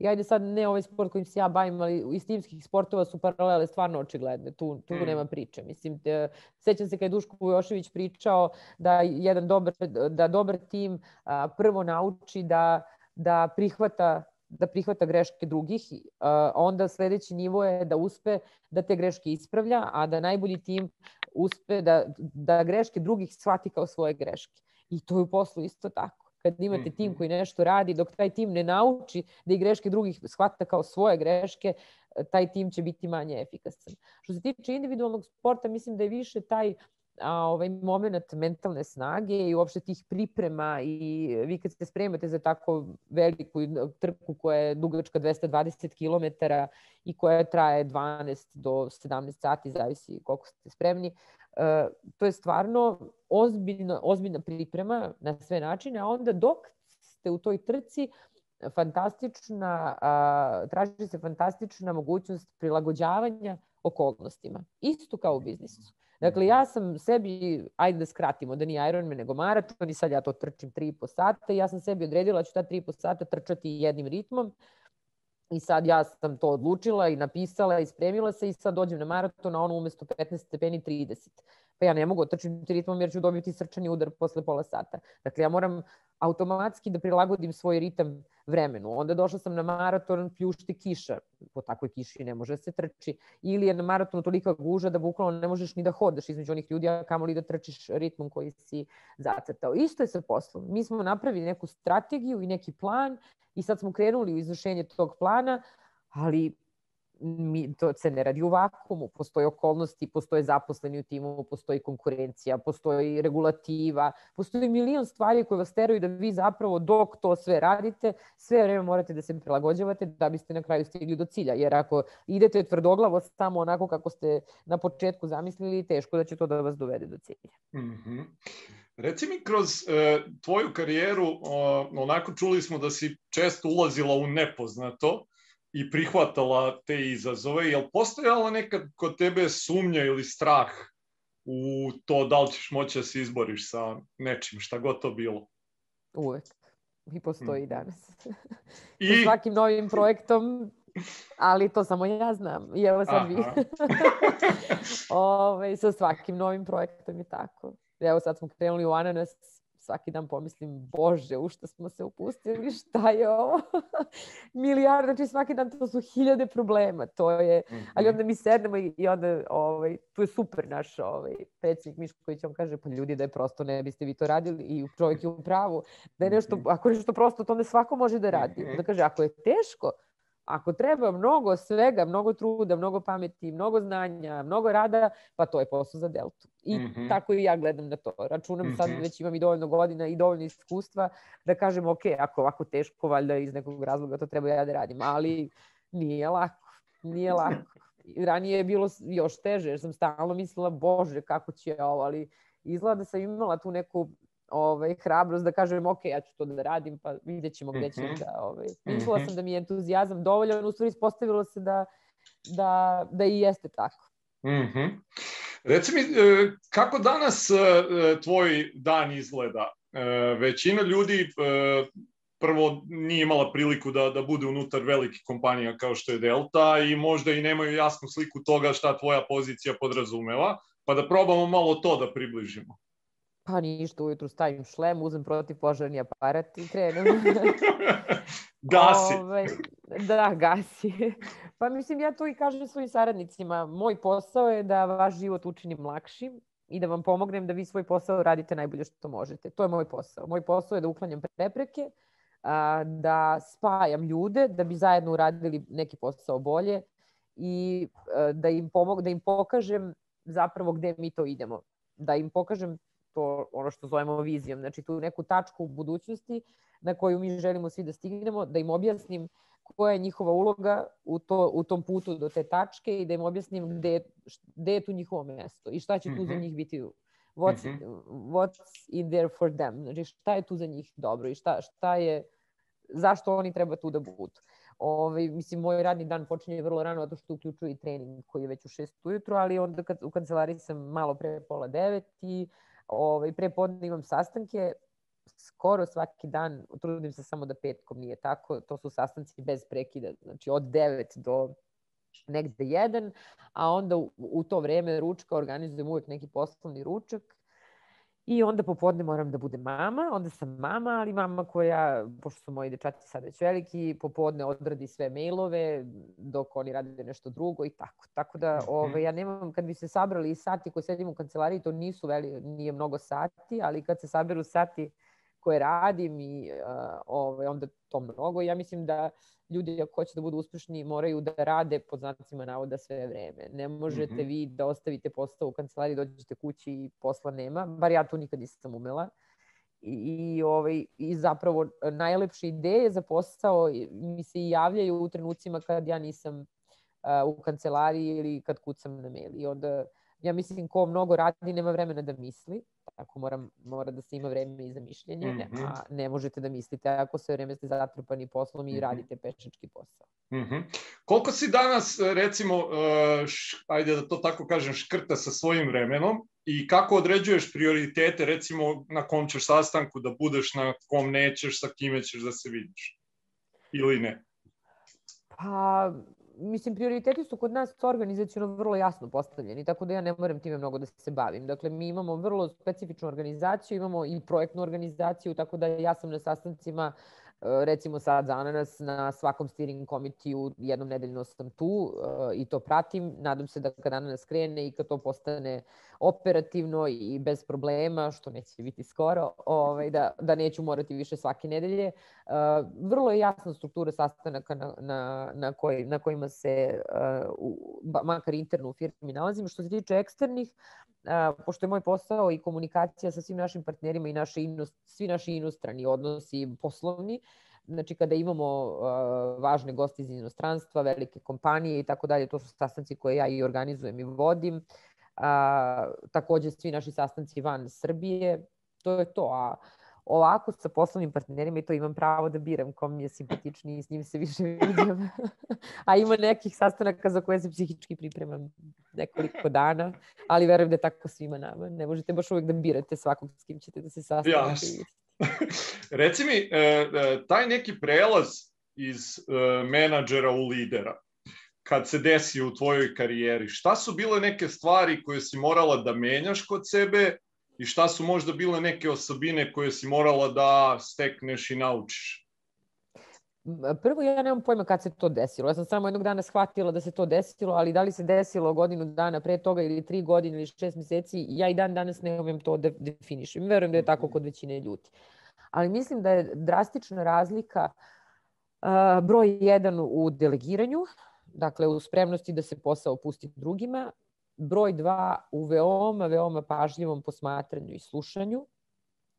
I ajde sad ne ovaj sport kojim se ja bavim, ali iz timskih sportova su paralele stvarno očigledne. Tu, tu mm. nema priče. Mislim, te, sećam se kada je Duško Vujošević pričao da jedan dobar, da dobar tim a, prvo nauči da, da prihvata da prihvata greške drugih, a onda sledeći nivo je da uspe da te greške ispravlja, a da najbolji tim uspe da, da greške drugih shvati kao svoje greške. I to je u poslu isto tako kad imate tim mhm. koji nešto radi, dok taj tim ne nauči da i greške drugih shvata kao svoje greške, taj tim će biti manje efikasan. Što se tiče individualnog sporta, mislim da je više taj a, ovaj moment mentalne snage i uopšte tih priprema i vi kad se spremate za tako veliku trku koja je dugačka 220 km i koja traje 12 do 17 sati, zavisi koliko ste spremni, to je stvarno ozbiljna, ozbiljna priprema na sve načine, a onda dok ste u toj trci, fantastična, a, traži se fantastična mogućnost prilagođavanja okolnostima. Isto kao u biznisu. Dakle, ja sam sebi, ajde da skratimo, da nije Ironman nego maraton i sad ja to trčim 3,5 sata i ja sam sebi odredila da ću ta 3,5 sata trčati jednim ritmom I sad ja sam to odlučila i napisala i spremila se i sad dođem na maraton, a ono umesto 15 stepeni 30. Pa ja ne mogu otrčiti ritmom jer ću dobiti srčani udar posle pola sata. Dakle, ja moram automatski da prilagodim svoj ritam vremenu. Onda došla sam na maraton, pljušti kiša. Po takvoj kiši ne može se trči. Ili je na maratonu tolika guža da bukvalno ne možeš ni da hodaš između onih ljudi, a kamoli da trčiš ritmom koji si zacrtao. Isto je sa poslom. Mi smo napravili neku strategiju i neki plan i sad smo krenuli u izvršenje tog plana, ali mi, to se ne radi u vakumu, postoje okolnosti, postoje zaposleni u timu, postoji konkurencija, postoji regulativa, postoji milion stvari koje vas teraju da vi zapravo dok to sve radite, sve vreme morate da se prilagođavate da biste na kraju stigli do cilja, jer ako idete tvrdoglavo samo onako kako ste na početku zamislili, teško da će to da vas dovede do cilja. Mm -hmm. Reci mi kroz e, tvoju karijeru, o, onako čuli smo da si često ulazila u nepoznato, i prihvatala te izazove, je li postojala nekad kod tebe sumnja ili strah u to da li ćeš moći da se izboriš sa nečim, šta god to bilo? Uvek. I postoji mm. danas. I... sa svakim novim projektom, ali to samo ja znam. I evo sad Aha. vi. <laughs> Ove, sa svakim novim projektom i tako. Evo sad smo krenuli u Ananas, svaki dan pomislim, bože, u što smo se upustili, šta je ovo? <laughs> Milijarda, znači svaki dan to su hiljade problema, to je, mm -hmm. ali onda mi sednemo i, i onda, ovaj, tu je super naš ovaj, predsjednik Mišković, on kaže, pa ljudi da je prosto, ne biste vi to radili i čovjek je u pravu, da je nešto, mhm. ako je nešto prosto, to ne svako može da radi. Mhm. Da kaže, ako je teško, Ako treba mnogo svega, mnogo truda, mnogo pameti, mnogo znanja, mnogo rada, pa to je posao za Deltu. I mm -hmm. tako i ja gledam na to. Računam mm -hmm. sad već imam i dovoljno godina i dovoljno iskustva da kažem ok, ako ovako teško, valjda iz nekog razloga to treba ja da radim. Ali nije lako. Nije lako. Ranije je bilo još teže jer sam stalno mislila, bože, kako će ovo, ali izgleda da sam imala tu neku ovaj, hrabrost da kažem, ok, ja ću to da radim, pa vidjet ćemo gde ću mm -hmm. da... Ovaj. Mislila mm -hmm. sam da mi je entuzijazam dovoljan, u stvari ispostavilo se da, da, da i jeste tako. Mm -hmm. Reci mi, e, kako danas e, tvoj dan izgleda? E, većina ljudi prvo nije imala priliku da, da bude unutar velike kompanija kao što je Delta i možda i nemaju jasnu sliku toga šta tvoja pozicija podrazumeva, pa da probamo malo to da približimo. Pa ništa, ujutru stavim šlem, uzem protiv požarni aparat i krenem. <laughs> gasi. Ove, ovaj, da, gasi. <laughs> Pa mislim, ja to i kažem svojim saradnicima. Moj posao je da vaš život učinim lakšim i da vam pomognem da vi svoj posao radite najbolje što možete. To je moj posao. Moj posao je da uklanjam prepreke, a, da spajam ljude, da bi zajedno uradili neki posao bolje i a, da im pomog, da im pokažem zapravo gde mi to idemo. Da im pokažem to ono što zovemo vizijom, znači tu neku tačku u budućnosti na koju mi želimo svi da stignemo, da im objasnim koja je njihova uloga u, to, u tom putu do te tačke i da im objasnim gde, gde je tu njihovo mesto i šta će tu mm -hmm. za mhm. njih biti what's, mm -hmm. what's in there for them, znači šta je tu za njih dobro i šta, šta je, zašto oni treba tu da budu. Ove, ovaj, mislim, moj radni dan počinje vrlo rano, zato što uključuje i trening koji je već u 6 ujutru, ali onda kad, u kancelariji sam malo pre pola devet i uh, ovaj, pre podne imam sastanke, skoro svaki dan, trudim se samo da petkom nije tako, to su sastanci bez prekida, znači od 9 do negde jedan, a onda u, u to vreme ručka organizujem uvek neki poslovni ručak I onda popodne moram da budem mama, onda sam mama, ali mama koja, pošto su moji dečati sad već veliki, popodne odradi sve mailove dok oni rade nešto drugo i tako. Tako da mhm. ove, ovaj, ja nemam, kad bi se sabrali sati koji sedim u kancelariji, to nisu veli, nije mnogo sati, ali kad se saberu sati koje radim i uh, ovaj, onda to mnogo. Ja mislim da ljudi ako hoće da budu uspešni moraju da rade pod znacima navoda sve vreme. Ne možete mm -hmm. vi da ostavite posao u kancelariji, dođete kući i posla nema. Bar ja to nikad nisam umela. I, i, ovaj, i zapravo najlepše ideje za posao mi se i javljaju u trenucima kad ja nisam uh, u kancelariji ili kad kucam na mail. I onda ja mislim ko mnogo radi nema vremena da misli, tako mora, mora da se ima vreme i za mišljenje, mm -hmm. a ne možete da mislite ako sve vreme ste zatrpani poslom i mm -hmm. radite pešački posao. Mm -hmm. Koliko si danas, recimo, uh, š, ajde da to tako kažem, škrta sa svojim vremenom i kako određuješ prioritete, recimo, na kom ćeš sastanku da budeš, na kom nećeš, sa kime ćeš da se vidiš? Ili ne? Pa, mislim, prioriteti su kod nas organizacijono vrlo jasno postavljeni, tako da ja ne moram time mnogo da se bavim. Dakle, mi imamo vrlo specifičnu organizaciju, imamo i projektnu organizaciju, tako da ja sam na sastancima recimo sad za ananas na svakom steering komitiju jednom nedeljno sam tu uh, i to pratim. Nadam se da kad ananas krene i kad to postane operativno i bez problema, što neće biti skoro, ovaj, da, da neću morati više svake nedelje. Uh, vrlo je jasna struktura sastanaka na, na, na, koj, na kojima se, makar interno u firmi nalazim. Što se tiče eksternih, pošto je moj posao i komunikacija sa svim našim partnerima i naši inost, svi naši inostrani odnosi poslovni, znači kada imamo uh, važne goste iz inostranstva, velike kompanije i tako dalje, to su sastanci koje ja i organizujem i vodim. A, takođe svi naši sastanci van Srbije, to je to. A ovako sa poslovnim partnerima i to imam pravo da biram kom mi je simpatičniji i s njim se više <laughs> vidim. A ima nekih sastanaka za koje se psihički pripremam nekoliko dana, ali verujem da je tako svima nama. Ne možete baš uvek da birate svakog s kim ćete da se sastanete. Jasno. <laughs> Reci mi, e, e, taj neki prelaz iz e, menadžera u lidera, kad se desi u tvojoj karijeri, šta su bile neke stvari koje si morala da menjaš kod sebe i šta su možda bile neke osobine koje si morala da stekneš i naučiš? Prvo, ja nemam pojma kad se to desilo. Ja sam samo jednog dana shvatila da se to desilo, ali da li se desilo godinu dana pre toga ili tri godine ili šest meseci, ja i dan danas ne umem to da definišem. Verujem da je tako kod većine ljudi. Ali mislim da je drastična razlika broj jedan u delegiranju, dakle u spremnosti da se posao pusti drugima, broj dva u veoma, veoma pažljivom posmatranju i slušanju,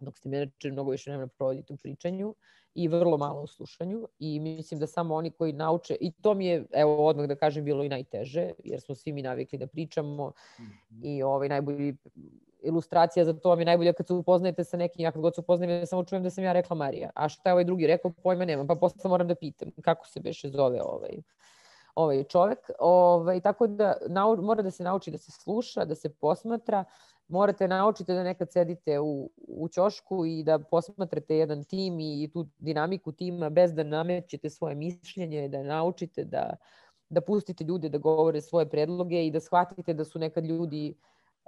dok ste menadžer mnogo više vremena provodite u pričanju i vrlo malo u slušanju i mislim da samo oni koji nauče, i to mi je, evo odmah da kažem, bilo i najteže, jer smo svi mi navikli da pričamo mm -hmm. i ovaj najbolji ilustracija za to vam je najbolja kad se upoznajete sa nekim, ja kad god se upoznajem, ja samo čujem da sam ja rekla Marija, a šta je ovaj drugi rekao, pojma nemam, pa posle moram da pitam kako se beše zove ovaj, ovaj čovek. Ovaj, tako da nau, mora da se nauči da se sluša, da se posmatra, morate naučiti da nekad sedite u, u ćošku i da posmatrate jedan tim i, i tu dinamiku tima bez da namećete svoje mišljenje, da naučite da, da pustite ljude da govore svoje predloge i da shvatite da su nekad ljudi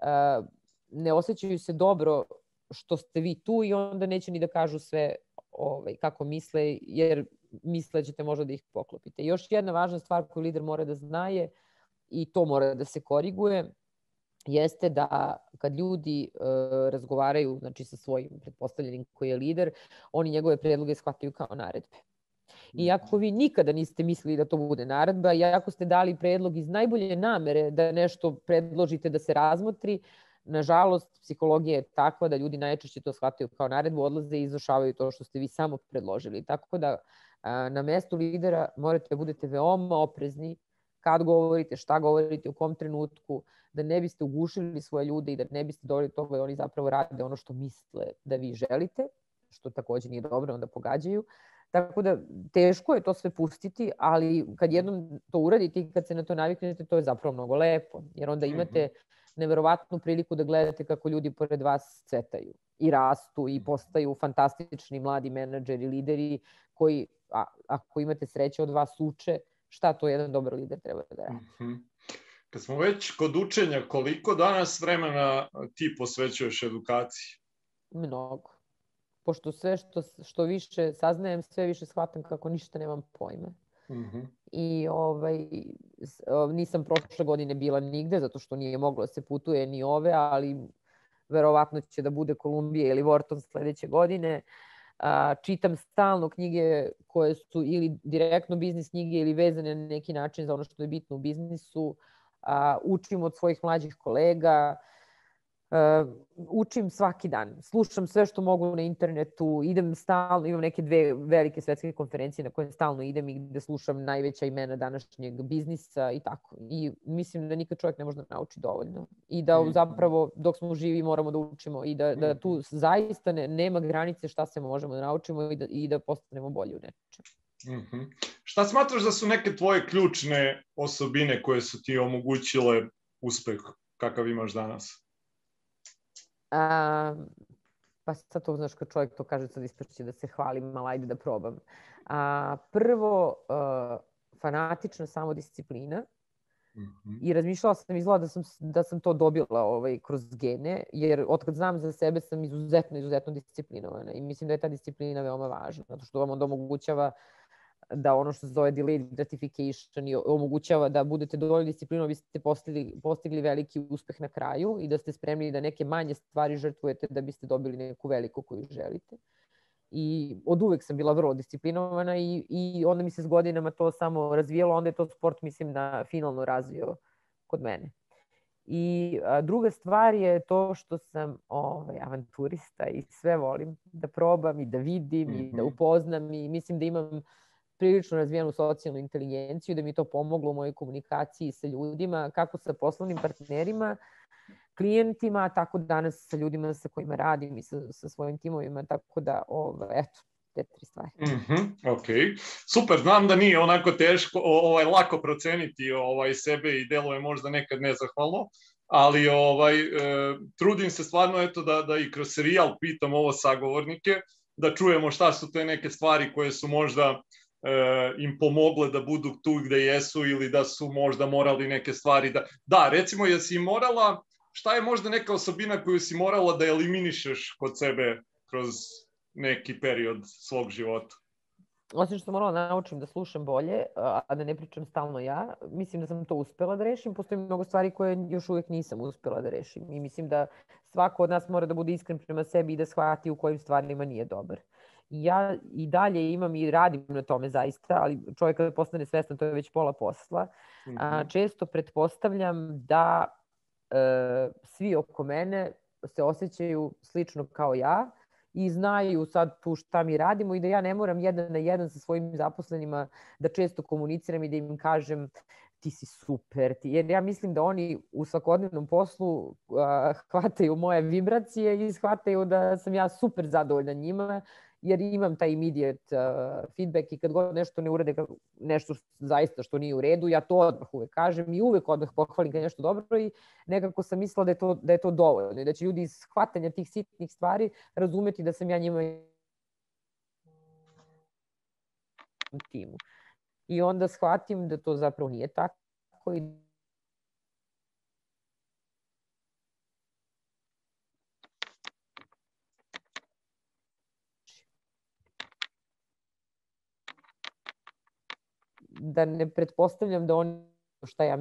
uh, ne osjećaju se dobro što ste vi tu i onda neće ni da kažu sve ovaj, kako misle, jer misle da ćete možda da ih poklopite. Još jedna važna stvar koju lider mora da znaje i to mora da se koriguje, jeste da kad ljudi e, razgovaraju znači, sa svojim pretpostavljenim koji je lider, oni njegove predloge shvataju kao naredbe. I ako vi nikada niste mislili da to bude naredba, i ako ste dali predlog iz najbolje namere da nešto predložite da se razmotri, nažalost, psihologija je takva da ljudi najčešće to shvataju kao naredbu, odlaze i izvršavaju to što ste vi samo predložili. Tako da na mestu lidera morate da budete veoma oprezni kad govorite, šta govorite, u kom trenutku, da ne biste ugušili svoje ljude i da ne biste doveli do toga da oni zapravo rade ono što misle da vi želite, što takođe nije dobro, onda pogađaju. Tako da teško je to sve pustiti, ali kad jednom to uradite i kad se na to naviknete, to je zapravo mnogo lepo, jer onda imate neverovatnu priliku da gledate kako ljudi pored vas cvetaju i rastu i postaju fantastični mladi menadžeri, lideri koji, a, ako imate sreće od vas uče, šta to jedan dobar lider treba da radi. Mm -hmm. Kad smo već kod učenja, koliko danas vremena ti posvećuješ edukaciji? Mnogo. Pošto sve što, što više saznajem, sve više shvatam kako ništa nemam pojma. Mm -hmm. I ovaj, nisam prošle godine bila nigde, zato što nije moglo da se putuje ni ove, ali verovatno će da bude Kolumbija ili Vorton sledeće godine. A, čitam stalno knjige koje su ili direktno biznis knjige ili vezane na neki način za ono što je bitno u biznisu. A, učim od svojih mlađih kolega. Uh, učim svaki dan, slušam sve što mogu na internetu, idem stalno, imam neke dve velike svetske konferencije na koje stalno idem i gde slušam najveća imena današnjeg biznisa i tako. I mislim da nikad čovjek ne može da nauči dovoljno. I da zapravo dok smo živi moramo da učimo i da, da tu zaista ne, nema granice šta se možemo da naučimo i da, i da postanemo bolji u nečem. Mm -hmm. Šta smatraš da su neke tvoje ključne osobine koje su ti omogućile uspeh kakav imaš danas? A, pa sad to znaš kad čovjek to kaže, sad ispašće da se hvalim, ali ajde da probam. A, prvo, a, fanatična samodisciplina, Mm -hmm. I razmišljala sam izgleda da sam, da sam to dobila ovaj, kroz gene, jer otkad znam za sebe sam izuzetno, izuzetno disciplinovana i mislim da je ta disciplina veoma važna, zato što vam onda omogućava uh, da ono što se zove delayed gratification i omogućava da budete dovoljno disciplinovani, biste postigli, postigli veliki uspeh na kraju i da ste spremni da neke manje stvari žrtvujete da biste dobili neku veliku koju želite. I od uvek sam bila vrlo disciplinovana i, i onda mi se s godinama to samo razvijalo, onda je to sport, mislim, na finalno razvio kod mene. I a, druga stvar je to što sam ovaj, avanturista i sve volim da probam i da vidim mm -hmm. i da mhm. upoznam i mislim da imam prilično razvijenu socijalnu inteligenciju, da mi to pomoglo u mojoj komunikaciji sa ljudima, kako sa poslovnim partnerima, klijentima, tako danas sa ljudima sa kojima radim i sa, sa svojim timovima, tako da, ovaj, eto, te tri stvari. Mm -hmm, ok, super, znam da nije onako teško, ovaj, lako proceniti ovaj, sebe i deluje možda nekad nezahvalno, ali ovaj, e, trudim se stvarno eto da, da i kroz serijal pitam ovo sagovornike, da čujemo šta su te neke stvari koje su možda im pomogle da budu tu gde jesu ili da su možda morali neke stvari da... Da, recimo, jesi morala, šta je možda neka osobina koju si morala da eliminišeš kod sebe kroz neki period svog života? Osim što sam morala da naučim da slušam bolje, a da ne pričam stalno ja, mislim da sam to uspela da rešim. Postoji mnogo stvari koje još uvek nisam uspela da rešim. I mislim da svako od nas mora da bude iskren prema sebi i da shvati u kojim stvarima nije dobar. Ja i dalje imam i radim na tome zaista, ali čovjek kada postane svestan, to je već pola posla. Mm -hmm. a, često pretpostavljam da e, svi oko mene se osjećaju slično kao ja, i znaju sad tu šta mi radimo i da ja ne moram jedan na jedan sa svojim zaposlenima da često komuniciram i da im kažem ti si super, ti, jer ja mislim da oni u svakodnevnom poslu uh, <laughs> hvataju moje vibracije i shvataju da sam ja super zadovoljna njima jer imam taj immediate uh, feedback i kad god nešto ne urade, nešto zaista što nije u redu, ja to odmah uvek kažem i uvek odmah pohvalim kad je nešto dobro i nekako sam mislila da je to, da je to dovoljno i da će ljudi iz hvatanja tih sitnih stvari razumeti da sam ja njima timu. I onda shvatim da to zapravo nije tako i da ne pretpostavljam da on šta ja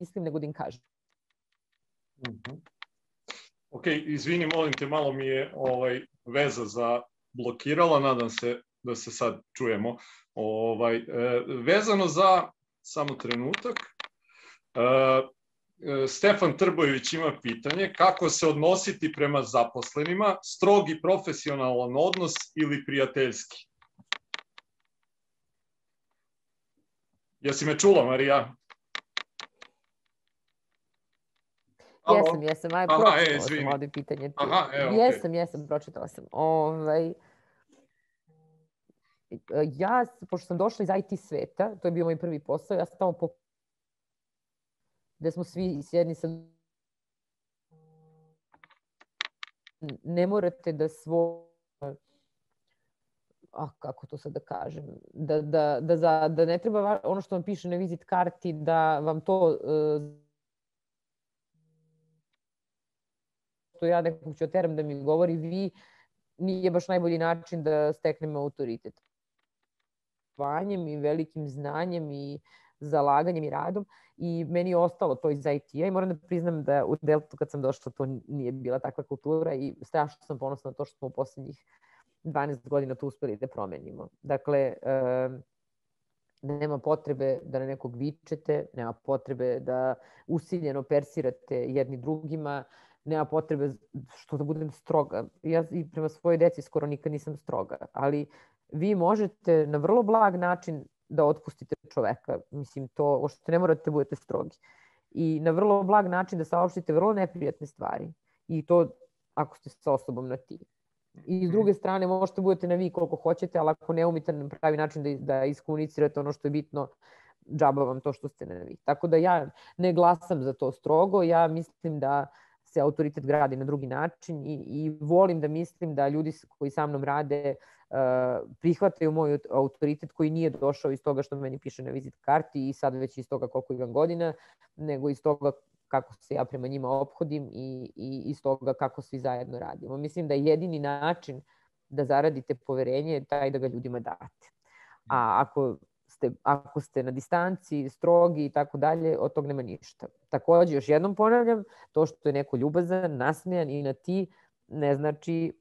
mislim, nego da im kažem. Mm -hmm. Ok, izvini, molim te, malo mi je ovaj veza za blokirala, nadam se da se sad čujemo. Ovaj, e, vezano za, samo trenutak, e, Stefan Trbojević ima pitanje kako se odnositi prema zaposlenima, strogi profesionalan odnos ili prijateljski? Jesi me čula, Marija? Jesam, jesam. Aj, Aha, pročitala e, sam ovdje pitanje. Aha, evo, okay. Jesam, jesam, pročitala sam. Ovaj, ja, pošto sam došla iz IT sveta, to je bio moj prvi posao, ja sam tamo po... gde smo svi sjedni sa ne morate da svo ah, kako to sad da kažem, da, da, da, za, da ne treba ono što vam piše na vizit karti, da vam to uh, što ja nekog ću oteram da mi govori vi, nije baš najbolji način da steknemo autoritet. Vanjem i velikim znanjem i zalaganjem i radom i meni je ostalo to iz IT-a i moram da priznam da u Deltu kad sam došla to nije bila takva kultura i strašno sam ponosna na to što smo u poslednjih 12 godina to uspeli da promenimo. Dakle, nema potrebe da na nekog vičete, nema potrebe da usiljeno persirate jedni drugima, nema potrebe što da budem stroga. Ja i prema svojoj deci skoro nikad nisam stroga, ali vi možete na vrlo blag način da otpustite čoveka. Mislim, to, ošto ne morate da budete strogi. I na vrlo blag način da saopštite vrlo neprijatne stvari. I to ako ste sa osobom na ti. I s druge strane, možete budete na vi koliko hoćete, ali ako ne umite na pravi način da, da iskomunicirate ono što je bitno, džaba vam to što ste na vi. Tako da ja ne glasam za to strogo, ja mislim da se autoritet gradi na drugi način i, i volim da mislim da ljudi koji sa mnom rade uh, prihvataju moj autoritet koji nije došao iz toga što meni piše na vizit karti i sad već iz toga koliko imam godina, nego iz toga kako se ja prema njima ophodim i, i iz toga kako svi zajedno radimo. Mislim da je jedini način da zaradite poverenje je taj da ga ljudima date. A ako ste, ako ste na distanci, strogi i tako dalje, od tog nema ništa. Takođe, još jednom ponavljam, to što je neko ljubazan, nasmejan i na ti, ne znači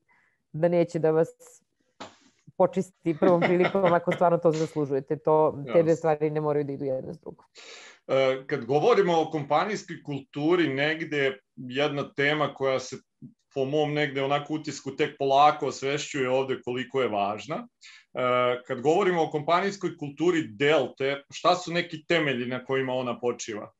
da neće da vas počisti prvom prilikom ako stvarno to zaslužujete. To, te dve stvari ne moraju da idu jedna s drugom. E, kad govorimo o kompanijskoj kulturi, negde jedna tema koja se po mom negde onako utisku tek polako osvešćuje ovde koliko je važna. E, kad govorimo o kompanijskoj kulturi Delte, šta su neki temelji na kojima ona počiva?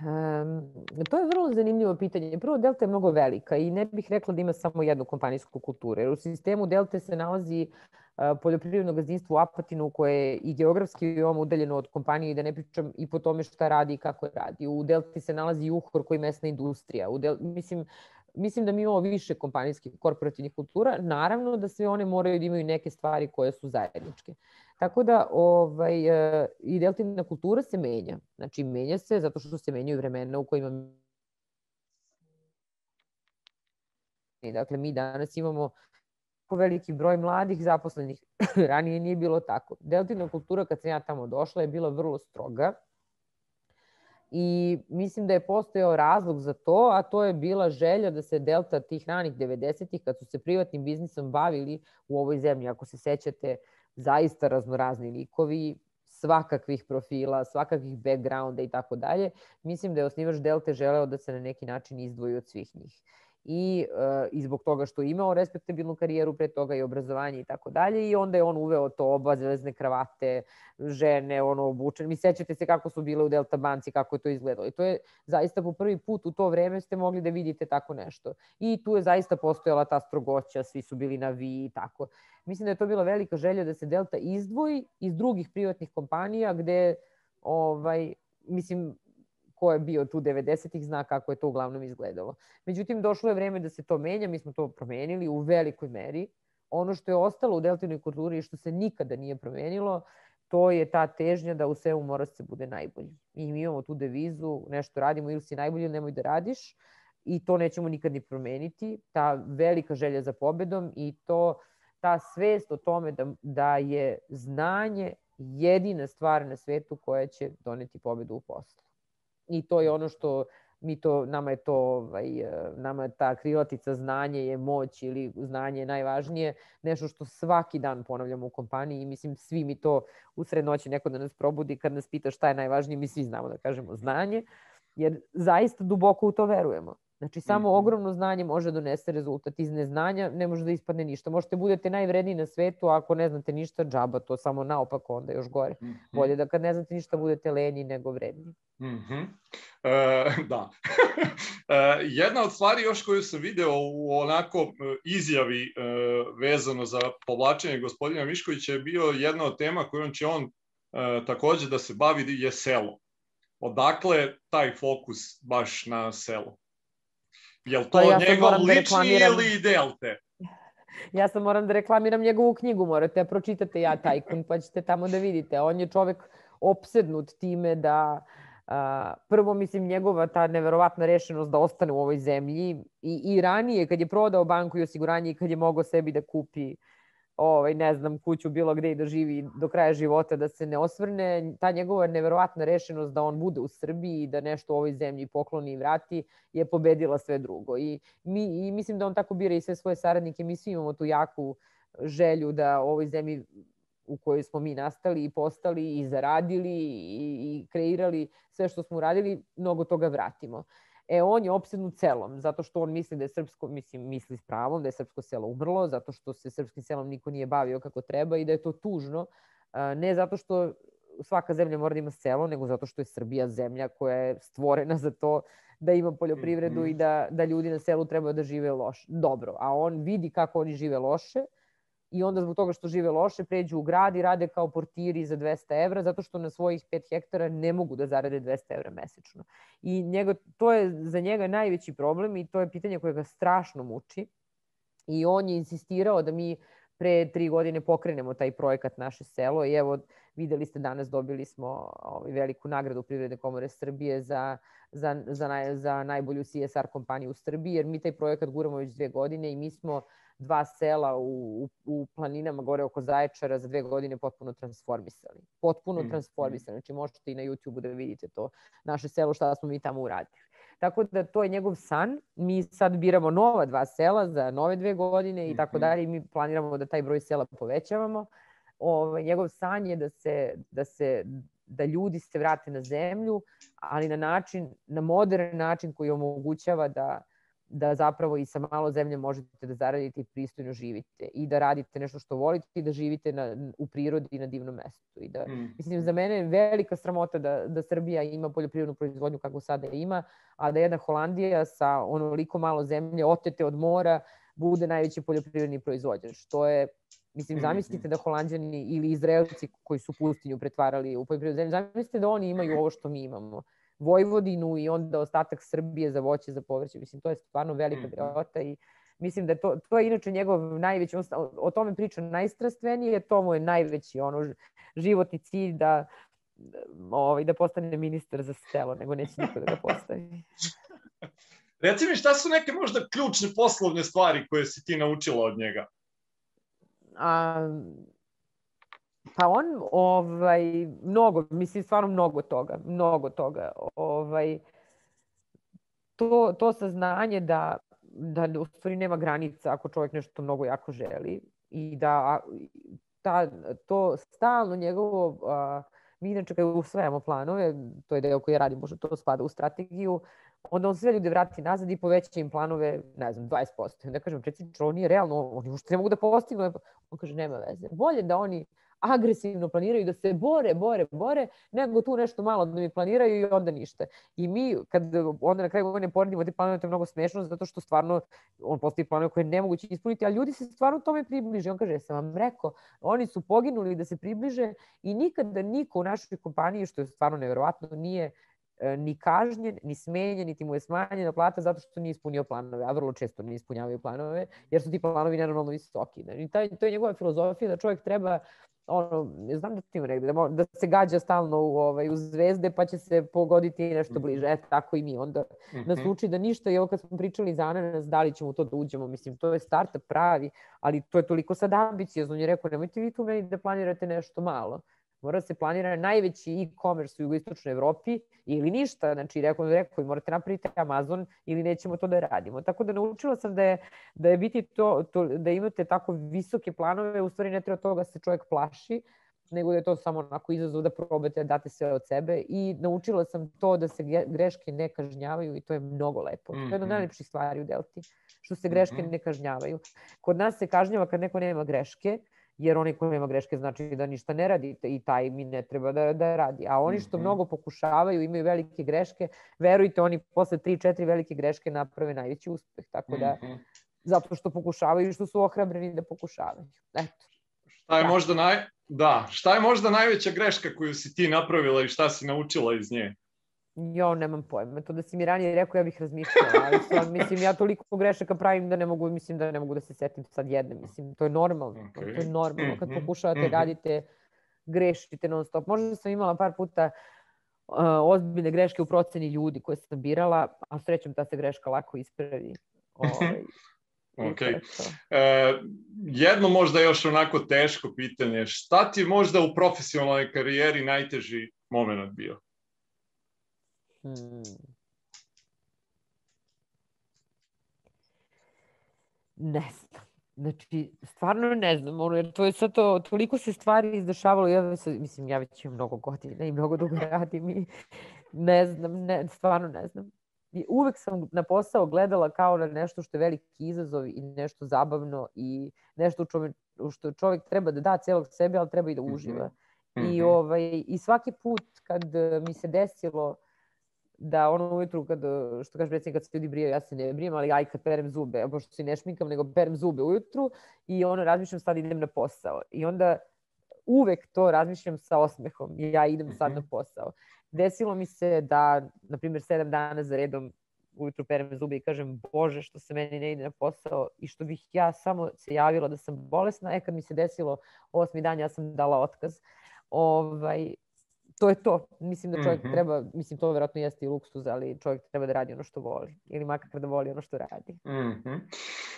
Um, to je vrlo zanimljivo pitanje. Prvo, Delta je mnogo velika i ne bih rekla da ima samo jednu kompanijsku kulturu. Jer u sistemu Delta se nalazi uh, poljoprivredno gazdinstvo u Apatinu koje je i geografski veoma udaljeno od kompanije i da ne pričam i po tome šta radi i kako radi. U Delti se nalazi i Uhor koji je mesna industrija. U Del, mislim, mislim da mi imamo više kompanijskih korporativnih kultura. Naravno da sve one moraju da imaju neke stvari koje su zajedničke. Tako da ovaj, e, i deltina kultura se menja. Znači, menja se zato što se menjaju vremena u kojima Dakle, mi danas imamo veliki broj mladih zaposlenih. <laughs> Ranije nije bilo tako. Deltina kultura, kad sam ja tamo došla, je bila vrlo stroga. I mislim da je postojao razlog za to, a to je bila želja da se delta tih ranih 90-ih, kad su se privatnim biznisom bavili u ovoj zemlji, ako se sećate, uh, zaista raznorazni likovi, svakakvih profila, svakakvih backgrounda i tako dalje. Mislim da je osnivač Delte želeo da se na neki način izdvoji od svih njih i, uh, i zbog toga što je imao respektabilnu karijeru pre toga i obrazovanje i tako dalje i onda je on uveo to oba zvezne kravate, žene, ono obučene. Mi sećate se kako su bile u Delta banci, kako je to izgledalo. I to je zaista po prvi put u to vreme ste mogli da vidite tako nešto. I tu je zaista postojala ta strogoća, svi su bili na vi i tako. Mislim da je to bila velika želja da se Delta izdvoji iz drugih privatnih kompanija gde ovaj, mislim, ko je bio tu 90-ih zna kako je to uglavnom izgledalo. Međutim, došlo je vreme da se to menja, mi smo to promenili u velikoj meri. Ono što je ostalo u deltinoj kulturi i što se nikada nije promenilo, to je ta težnja da u svemu mora se bude najbolji. I mi imamo tu devizu, nešto radimo ili si najbolji ili nemoj da radiš i to nećemo nikad ni promeniti. Ta velika želja za pobedom i to ta svest o tome da, da je znanje jedina stvar na svetu koja će doneti pobedu u poslu i to je ono što mi to, nama je to, ovaj, e, nama je ta krilatica znanje je moć ili znanje je najvažnije, nešto što svaki dan ponavljamo u kompaniji i mislim svi mi to u sred noći neko da nas probudi kad nas pita šta je najvažnije, mi svi znamo da kažemo znanje, jer zaista duboko u to verujemo. Znači, samo mhm. ogromno znanje može da donese rezultat. Iz neznanja ne može da ispadne ništa. Možete budete najvredniji na svetu, a ako ne znate ništa, džaba, to samo naopako onda još gore. Mm -hmm. Bolje da kad ne znate ništa budete lenji nego vredni. Mm -hmm. e, <laughs> da. <laughs> e, jedna od stvari još koju sam video u onako e, izjavi e, vezano za povlačenje gospodina Miškovića je bio jedna od tema kojom će on e, takođe da se bavi je selo. Odakle taj fokus baš na selo? Je li to pa ja njegov da lični da ili Delte? Ja sam moram da reklamiram njegovu knjigu, morate da pročitate ja Tajkun, pa ćete tamo da vidite. On je čovek opsednut time da a, prvo, mislim, njegova ta neverovatna rešenost da ostane u ovoj zemlji i, i ranije kad je prodao banku i osiguranje i kad je mogao sebi da kupi uh, ovaj, ne znam, kuću bilo gde i da živi do kraja života, da se ne osvrne, ta njegova neverovatna rešenost da on bude u Srbiji i da nešto u ovoj zemlji pokloni i vrati, je pobedila sve drugo. I, mi, i mislim da on tako bira i sve svoje saradnike, mi svi imamo tu jaku želju da u ovoj zemlji u kojoj smo mi nastali i postali i zaradili i, i kreirali sve što smo uradili, mnogo toga vratimo. E, on je opsednut selom, zato što on misli da je srpsko, mislim, misli s pravom, da je srpsko selo umrlo, zato što se srpskim selom niko nije bavio kako treba i da je to tužno. Ne zato što svaka zemlja mora da ima selo, nego zato što je Srbija zemlja koja je stvorena za to da ima poljoprivredu i da, da ljudi na selu trebaju da žive loše. Dobro, a on vidi kako oni žive loše i onda zbog toga što žive loše pređu u grad i rade kao portiri za 200 evra zato što na svojih 5 hektara ne mogu da zarade 200 evra mesečno. I njega, to je za njega najveći problem i to je pitanje koje ga strašno muči. I on je insistirao da mi pre tri godine pokrenemo taj projekat Naše selo i evo videli ste danas dobili smo ovaj, veliku nagradu Privredne komore Srbije za, za, za, naj, za najbolju CSR kompaniju u Srbiji jer mi taj projekat guramo već dve godine i mi smo dva sela u, u, u planinama gore oko Zaječara za dve godine potpuno transformisali. Potpuno mm. transformisali. Znači možete i na YouTube-u da vidite to naše selo šta smo mi tamo uradili. Tako da to je njegov san. Mi sad biramo nova dva sela za nove dve godine i tako mhm. dalje mi planiramo da taj broj sela povećavamo. Ove, ovaj, njegov san je da se, da se da ljudi se vrate na zemlju, ali na način, na modern način koji omogućava da da zapravo i sa malo zemlje možete da zaradite i pristojno živite i da radite nešto što volite i da živite na, u prirodi i na divnom mestu. I da, mm. Mislim, za mene je velika sramota da, da Srbija ima poljoprivrednu proizvodnju kako sada ima, a da jedna Holandija sa onoliko malo zemlje otete od mora bude najveći poljoprivredni proizvođač. To je Mislim, zamislite da Holandjani ili Izraelci koji su pustinju pretvarali u poljoprivrednu zemlju, zamislite da oni imaju ovo što mi imamo. Vojvodinu i onda ostatak Srbije za voće, za povrće. Mislim, to je stvarno velika mhm. grota i mislim da to, to je inače njegov najveći, o, o tome priča najstrastvenije, to mu je najveći ono, životni cilj da, ovaj, da postane ministar za selo, nego neće niko da ga postavi. <laughs> Reci mi šta su neke možda ključne poslovne stvari koje si ti naučila od njega? A, Pa on, ovaj, mnogo, mislim, stvarno mnogo toga, mnogo toga. Ovaj, to, to saznanje da, da u stvari nema granica ako čovjek nešto mnogo jako želi i da ta, to stalno njegovo, a, mi inače kada usvajamo planove, to je deo koji radi, možda to spada u strategiju, onda on sve ljude vrati nazad i poveća im planove, ne znam, 20%. Onda kažem, predsjedniče, ovo nije realno, oni ušte ne mogu da postignu. On kaže, nema veze. Bolje da oni agresivno planiraju, da se bore, bore, bore, nego tu nešto malo da mi planiraju i onda ništa. I mi, kad onda na kraju godine poredimo te planove, to je mnogo smešno, zato što stvarno on postoji planove koje je nemoguće ispuniti, a ljudi se stvarno tome približe. On kaže, ja sam vam rekao, oni su poginuli da se približe i nikada niko u našoj kompaniji, što je stvarno neverovatno, nije e, ni kažnjen, ni smenjen, niti mu je smanjena plata zato što nije ispunio planove, a vrlo često ne ispunjavaju planove, jer su ti planovi nenormalno visoki. I taj, to je njegova filozofija da čovjek treba ono, znam da ti negde, da, da se gađa stalno u, ovaj, u zvezde pa će se pogoditi nešto mhm. bliže. Eto, tako i mi onda mm -hmm. nas uči da ništa, i evo kad smo pričali za ananas, da li ćemo to da uđemo, mislim, to je startup pravi, ali to je toliko sad ambiciozno. On je rekao, nemojte vi tu meni da planirate nešto malo mora da se planira najveći e-commerce u jugoistočnoj Evropi ili ništa, znači rekao, rekao morate napraviti Amazon ili nećemo to da radimo. Tako da naučila sam da je, da je biti to, to, da imate tako visoke planove, u stvari ne treba toga da se čovjek plaši, nego da je to samo onako izazov da probate da date sve od sebe i naučila sam to da se greške ne kažnjavaju i to je mnogo lepo. To je jedna od mhm. najlepših stvari u Delti, što se greške mhm. ne kažnjavaju. Kod nas se kažnjava kad neko nema greške, jer oni koji nema greške znači da ništa ne radite i taj mi ne treba da, da radi. A oni što mm -hmm. mnogo pokušavaju, imaju velike greške, verujte, oni posle 3-4 velike greške naprave najveći uspeh. Tako da, mm -hmm. zato što pokušavaju i što su ohrabreni da pokušavaju. Eto. Šta je da. možda naj... Da, šta je možda najveća greška koju si ti napravila i šta si naučila iz nje? Jo, nemam pojma. To da si mi ranije rekao, ja bih razmišljala. Ali <laughs> sad, mislim, ja toliko grešaka pravim da ne mogu, mislim da ne mogu da se setim sad jedne. Mislim, to je normalno. Okay. To je normalno. Kad mhm, pokušavate, mm -hmm. radite, grešite non stop. Možda sam imala par puta uh, ozbiljne greške u proceni ljudi koje sam birala, a srećom ta se greška lako ispravi. <laughs> Ovaj, Ok. E, jedno možda još onako teško pitanje. Šta ti možda u profesionalnoj karijeri najteži moment bio? Hmm. Ne znam. Znači, stvarno ne znam, ono, jer to je sad to, toliko se stvari izdešavalo, ja sad, mislim, ja već imam mnogo godina i mnogo dugo radim i ne znam, ne, stvarno ne znam. I uvek sam na posao gledala kao na nešto što je veliki izazov i nešto zabavno i nešto u, što čovjek treba da da celog sebe, ali treba i da uživa. Mm -hmm. I, mhm. ovaj, I svaki put kad mi se desilo da ono ujutru kad, što kaže predsjednik, kad se ljudi brijaju, ja se ne brijem, ali aj kad perem zube, pošto se ne šminkam, nego perem zube ujutru i ono razmišljam sad idem na posao. I onda uvek to razmišljam sa osmehom, ja idem sad na mhm. posao. Desilo mi se da, na primjer, sedam dana za redom ujutru perem zube i kažem, bože, što se meni ne ide na posao i što bih ja samo se javila da sam bolesna, e kad mi se desilo osmi dan, ja sam dala otkaz. Ovaj, to je to. Mislim da čovjek mm -hmm. treba, mislim to verovatno jeste i luksuz, ali čovjek treba da radi ono što voli. Ili makar da voli ono što radi. Mm -hmm.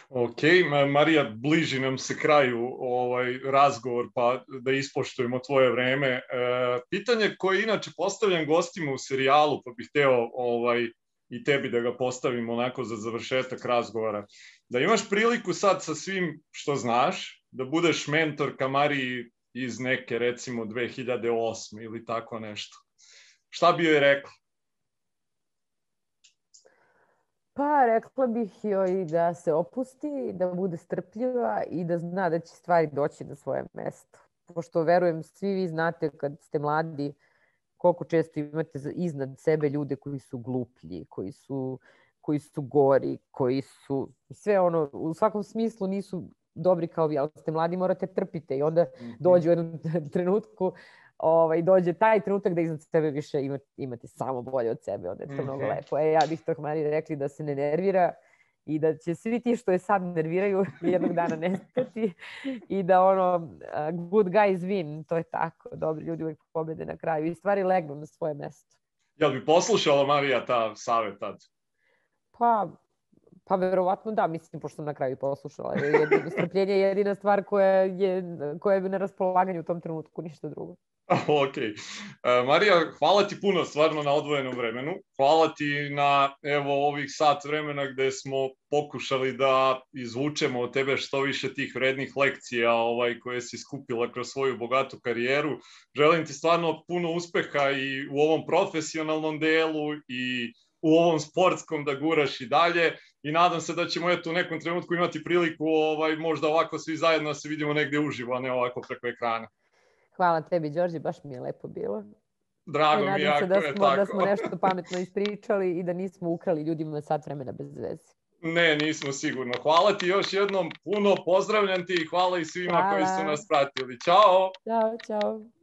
Ok, Marija, bliži nam se kraju ovaj razgovor, pa da ispoštujemo tvoje vreme. E, pitanje koje inače postavljam gostima u serijalu, pa bih hteo ovaj, i tebi da ga postavim onako za završetak razgovora. Da imaš priliku sad sa svim što znaš, da budeš mentor ka Mariji iz neke recimo 2008 ili tako nešto. Šta bi joj rekla? Pa rekla bih joj da se opusti, da bude strpljiva i da zna da će stvari doći na svoje mesto. Pošto verujem, svi vi znate kad ste mladi koliko često imate iznad sebe ljude koji su gluplji, koji su, koji su gori, koji su sve ono, u svakom smislu nisu dobri kao vi, ali ste mladi morate trpite i onda mhm. dođe u jednom <laughs> trenutku ovaj, dođe taj trenutak da iznad sebe više imate, imate samo bolje od sebe, onda je to mm -hmm. mnogo lepo. E, ja bih to Mari rekli da se ne nervira i da će svi ti što je sad nerviraju <laughs> jednog dana nestati i da ono good guys win, to je tako, dobri ljudi uvijek pobede na kraju i stvari legnu na svoje mesto. Jel bi poslušala Marija ta savjet tad? Pa, Pa verovatno da, mislim, pošto sam na kraju poslušala. Jedino, strpljenje je <laughs> jedina stvar koja je, koja je na raspolaganju u tom trenutku, ništa drugo. <laughs> ok. Uh, Marija, hvala ti puno stvarno na odvojenom vremenu. Hvala ti na evo ovih sat vremena gde smo pokušali da izvučemo od tebe što više tih vrednih lekcija ovaj, koje si skupila kroz svoju bogatu karijeru. Želim ti stvarno puno uspeha i u ovom profesionalnom delu i u ovom sportskom da guraš i dalje i nadam se da ćemo eto u nekom trenutku imati priliku ovaj možda ovako svi zajedno da se vidimo negde uživo, a ne ovako preko ekrana. Hvala tebi, Đorđe, baš mi je lepo bilo. Drago mi jako da smo, je tako. Da smo <laughs> nešto pametno ispričali i da nismo ukrali ljudima sat vremena bez veze. Ne, nismo sigurno. Hvala ti još jednom, puno pozdravljam ti i hvala i svima hvala. koji su nas pratili. Ćao! Ćao, čao.